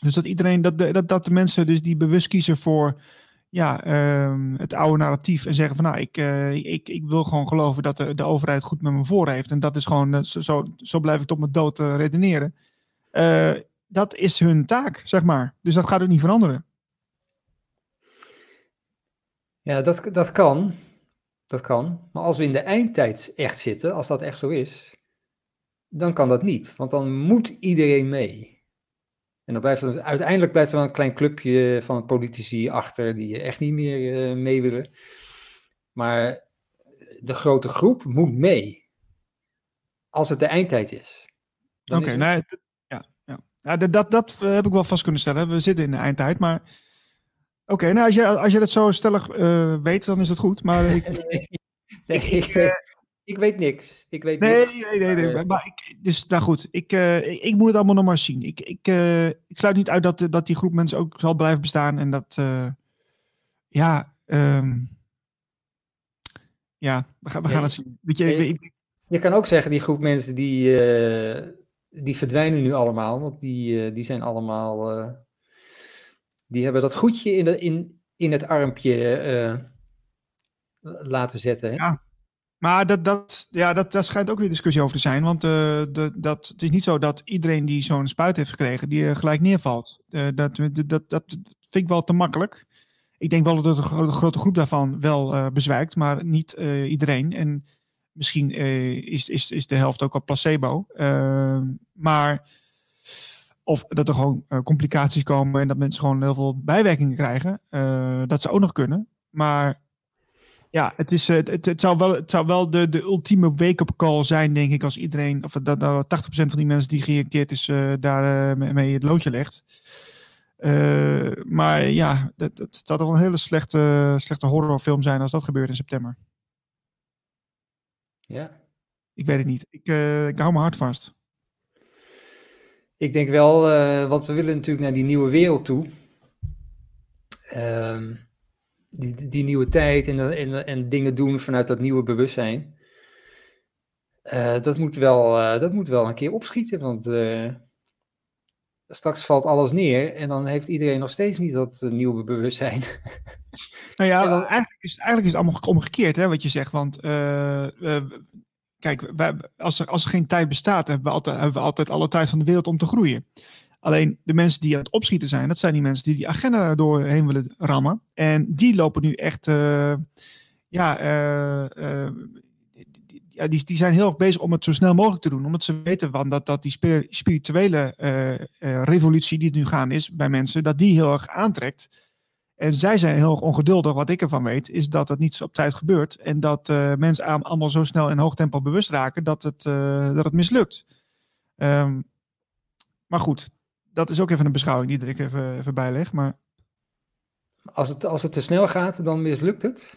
Dus dat iedereen, dat de, dat, dat de mensen dus die bewust kiezen voor ja, ehm, het oude narratief en zeggen van nou, ik, eh, ik, ik wil gewoon geloven dat de, de overheid goed met me voor heeft. En dat is gewoon, eh, zo, zo, blijf ik tot mijn dood redeneren. dat is hun taak, zeg maar. Dus dat gaat ook niet veranderen. Ja, dat, dat kan. Dat kan. Maar als we in de eindtijd echt zitten, als dat echt zo is, dan kan dat niet. Want dan moet iedereen mee. En dan blijft er, uiteindelijk blijft er wel een klein clubje van politici achter die echt niet meer uh, mee willen. Maar de grote groep moet mee. Als het de eindtijd is. Oké, nee, ja, ja. ja dat, dat, dat heb ik wel vast kunnen stellen. We zitten in de eindtijd, maar... Oké, nou als je, als je dat zo stellig uh, weet, dan is dat goed. Maar ik, nee, ik, ik, uh, ik weet niks. Ik weet nee, niks. nee, nee, nee. Uh, maar ik, dus nou goed, ik, uh, ik, moet het allemaal nog maar zien. Ik, ik, ik sluit niet uit dat, dat die groep mensen ook zal blijven bestaan en dat, ja, um, ja, we gaan, we gaan nee, het zien. Weet je, je kan ook zeggen, die groep mensen die, die verdwijnen nu allemaal, want die, die zijn allemaal, die hebben dat goedje in, de, in, in het armpje laten zetten. Hè? Ja. Maar dat, dat, ja, dat, daar schijnt ook weer discussie over te zijn. Want uh, de, dat, het is niet zo dat iedereen die zo'n spuit heeft gekregen, die uh, gelijk neervalt. Dat, dat, dat vind ik wel te makkelijk. Ik denk wel dat de grote groep daarvan wel bezwijkt, maar niet iedereen. En misschien is, is, is de helft ook al placebo. maar of dat er gewoon complicaties komen en dat mensen gewoon heel veel bijwerkingen krijgen. dat zou ook nog kunnen. Maar ja, het, is, het, het, het, zou wel, het zou wel de, de ultieme wake-up call zijn, denk ik, als iedereen, of dat, dat 80% van die mensen die geïnjecteerd is, uh, daar uh, mee het loodje legt. Maar ja, het, het zou toch een hele slechte, slechte horrorfilm zijn als dat gebeurt in september. Ja. Ik weet het niet. Ik, ik hou mijn hart vast. Ik denk wel, want we willen natuurlijk naar die nieuwe wereld toe. Ehm die, die nieuwe tijd en, en, en dingen doen vanuit dat nieuwe bewustzijn. Uh, dat, moet wel, uh, dat moet wel een keer opschieten, want uh, straks valt alles neer en dan heeft iedereen nog steeds niet dat nieuwe bewustzijn. Nou ja, eigenlijk, is, eigenlijk is het allemaal omgekeerd, hè, wat je zegt. Want kijk, als, er, als er geen tijd bestaat, hebben we, altijd, hebben we altijd alle tijd van de wereld om te groeien. Alleen de mensen die aan het opschieten zijn, dat zijn die mensen die die agenda doorheen willen rammen. En die lopen nu echt, ja, uh, uh, ja die, die zijn heel erg bezig om het zo snel mogelijk te doen. Omdat ze weten van dat, dat die spirituele revolutie die nu gaan is bij mensen, dat die heel erg aantrekt. En zij zijn heel erg ongeduldig. Wat ik ervan weet, is dat het niet op tijd gebeurt. En dat mensen allemaal zo snel in hoog tempo bewust raken dat het, dat het mislukt. Um, maar goed, dat is ook even een beschouwing die ik even, even bijleg. Maar... Als, het, als het te snel gaat, dan mislukt het?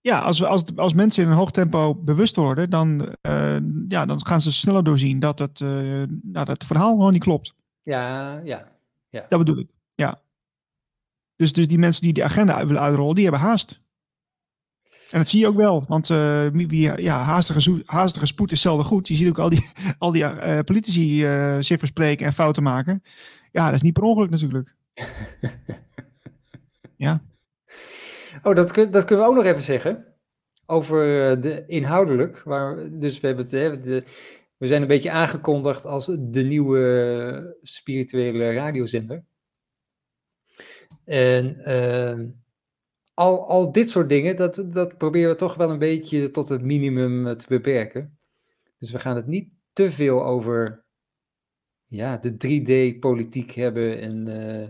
Ja, als, we, als, als mensen in een hoog tempo bewust worden, dan, uh, ja, dan gaan ze sneller doorzien dat het, nou, dat het verhaal gewoon niet klopt. Ja, ja, ja. Dat bedoel ik, ja. Dus, dus die mensen die die agenda willen uitrollen, die hebben haast. En dat zie je ook wel, want uh, wie, ja, haastige, haastige spoed is zelden goed. Je ziet ook al die, al die uh, politici uh, zich verspreken en fouten maken. Ja, dat is niet per ongeluk natuurlijk. ja. Oh, dat, dat kunnen we ook nog even zeggen. Over de inhoudelijk. Waar, dus we, hebben het, hè, de, we zijn een beetje aangekondigd als de nieuwe spirituele radiozender. En al, al dit soort dingen, dat, dat proberen we toch wel een beetje tot het minimum eh, te beperken. Dus we gaan het niet te veel over ja, de 3D-politiek hebben en, uh,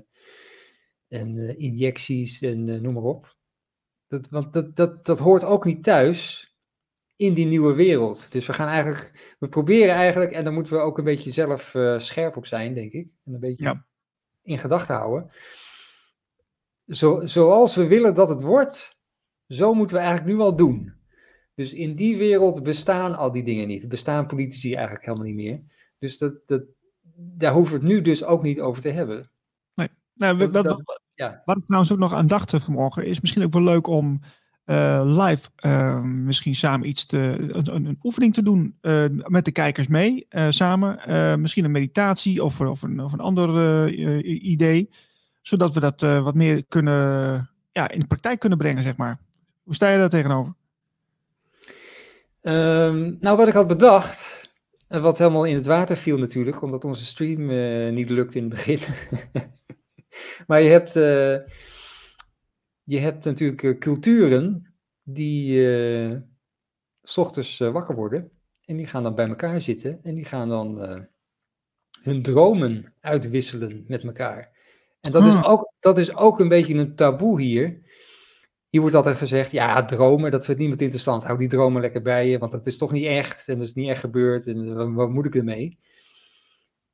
en uh, injecties en noem maar op. Dat, want dat, dat, dat hoort ook niet thuis in die nieuwe wereld. Dus we gaan eigenlijk, we proberen eigenlijk, en daar moeten we ook een beetje zelf scherp op zijn, denk ik. En een beetje ja. in gedachten houden zo, zoals we willen dat het wordt, zo moeten we eigenlijk nu al doen. Dus in die wereld bestaan al die dingen niet. Bestaan politici eigenlijk helemaal niet meer. Dus dat, dat, daar hoeven we het nu dus ook niet over te hebben. Nee. Nou, we, dat, dat, ja. Wat ik trouwens ook nog aan dacht vanmorgen, is misschien ook wel leuk om uh, live uh, misschien samen iets te, een, een oefening te doen uh, met de kijkers mee, samen. misschien een meditatie of, of, een, of een ander idee zodat we dat uh, wat meer kunnen ja, in de praktijk kunnen brengen, zeg maar. Hoe sta je daar tegenover? Ehm, nou, wat ik had bedacht, wat helemaal in het water viel natuurlijk, omdat onze stream niet lukt in het begin. maar je hebt, je hebt natuurlijk culturen die s ochtends wakker worden en die gaan dan bij elkaar zitten en die gaan dan hun dromen uitwisselen met elkaar. En dat, is Ah. ook, dat is ook een beetje een taboe hier. Hier wordt altijd gezegd, ja, dromen, dat vindt niemand interessant. Hou die dromen lekker bij je, want dat is toch niet echt en dat is niet echt gebeurd en wat, wat moet ik ermee?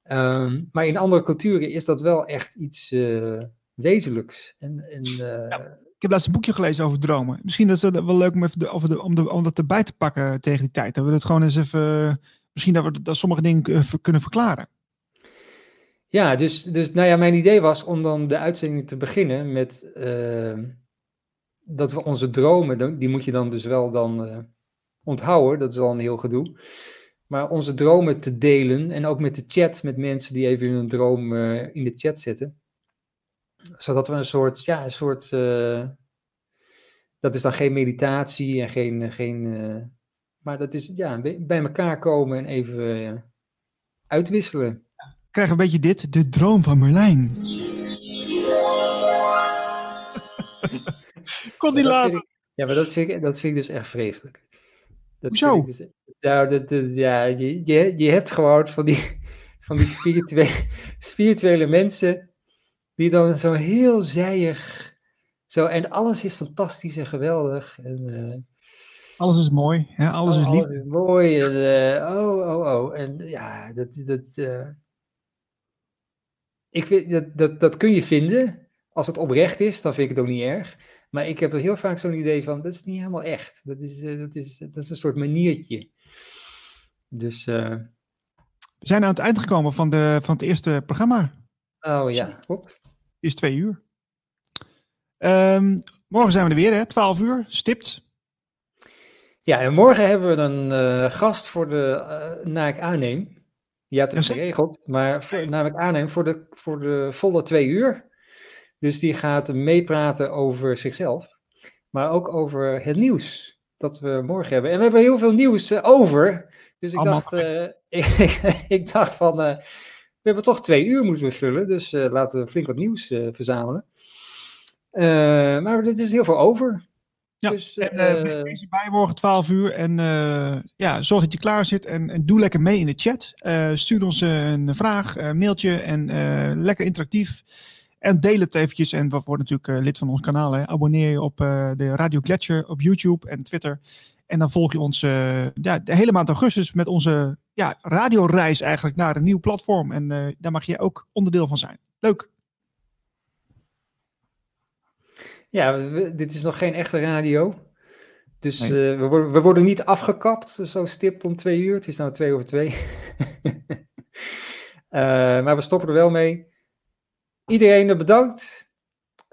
Ehm, maar in andere culturen is dat wel echt iets eh, wezenlijks. En, en, eh, Ik heb laatst een boekje gelezen over dromen. Misschien is het wel leuk om, even de, over de, om, de, om dat erbij te pakken tegen die tijd. Dat we het gewoon eens even. Misschien dat we dat sommige dingen eh, kunnen verklaren. Ja, dus, dus nou ja, mijn idee was om dan de uitzending te beginnen met eh, dat we onze dromen, die moet je dan dus wel dan eh, onthouden, dat is al een heel gedoe. Maar onze dromen te delen en ook met de chat, met mensen die even hun droom eh, in de chat zetten. Zodat we een soort, ja, een soort, eh, dat is dan geen meditatie en geen, geen maar dat is ja, bij elkaar komen en even uitwisselen. Ik krijg een beetje dit. De droom van Merlijn. Kon die later. ik- ja, maar dat vind, ik, dat vind ik dus echt vreselijk. Dat Hoezo? Dus, nou, dat, dat- ja, je, je, je hebt gewoon van die, van die spirituele, spirituele mensen die dan zo heel zijig, zo, en alles is fantastisch en geweldig. En, eh, Alles is mooi. Hè? Alles is oh, lief. alles mooi. En, eh, oh, oh, oh. En ja, dat, dat, eh, ik vind, dat, dat, dat kun je vinden. Als het oprecht is, dan vind ik het ook niet erg. Maar ik heb heel vaak zo'n idee van, dat is niet helemaal echt. Dat is, eh, dat is, dat is een soort maniertje. Dus, eh, We zijn aan het eind gekomen van, de, van het eerste programma. oh ja, klopt. Is twee uur. Ehm, morgen zijn we er weer, hè? 12 uur, stipt. Ja, en morgen hebben we een eh, gast voor de, naar ik aanneem. Je hebt het geregeld, maar voor, naar ik aanneem voor de, voor de volle twee uur. Dus die gaat meepraten over zichzelf, maar ook over het nieuws dat we morgen hebben. En we hebben heel veel nieuws eh, over. Dus ik Allemaal dacht, eh, ik, ik dacht van, eh, we hebben toch twee uur moeten we vullen, dus laten we flink wat nieuws verzamelen. Maar er is heel veel over. Ja, Dus, En, eh, eh, wees erbij morgen 12 uur. En eh, ja, zorg dat je klaar zit. En, en doe lekker mee in de chat. Eh, stuur ons eh, een vraag, een mailtje. En eh, lekker interactief. En deel het eventjes. En wat wordt natuurlijk eh, lid van ons kanaal. Hè. Abonneer je op eh, de Radio Gletscher op YouTube en Twitter. En dan volg je ons eh, ja, de hele maand augustus met onze ja, radioreis eigenlijk naar een nieuw platform. En eh, daar mag je ook onderdeel van zijn. Leuk. Ja, we- dit is nog geen echte radio. Dus Nee. eh, we, worden, we worden niet afgekapt, zo stipt om twee uur. Het is nou twee over twee. Eh, maar we stoppen er wel mee. Iedereen eh, bedankt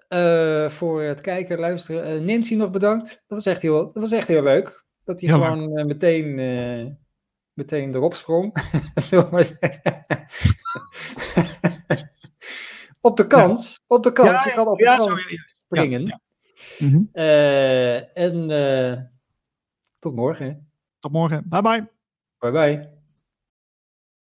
eh, voor het kijken, luisteren. Eh, Nancy nog bedankt. Dat was echt heel, dat was echt heel leuk. Dat hij gewoon eh, meteen, eh, meteen erop sprong. Maar zeggen. op de kans. Op de kans. Op de ja, kans ja, ja. Springen. Ja, Mhm. Eh, en eh, tot morgen. Tot morgen. Bye bye. Bye bye.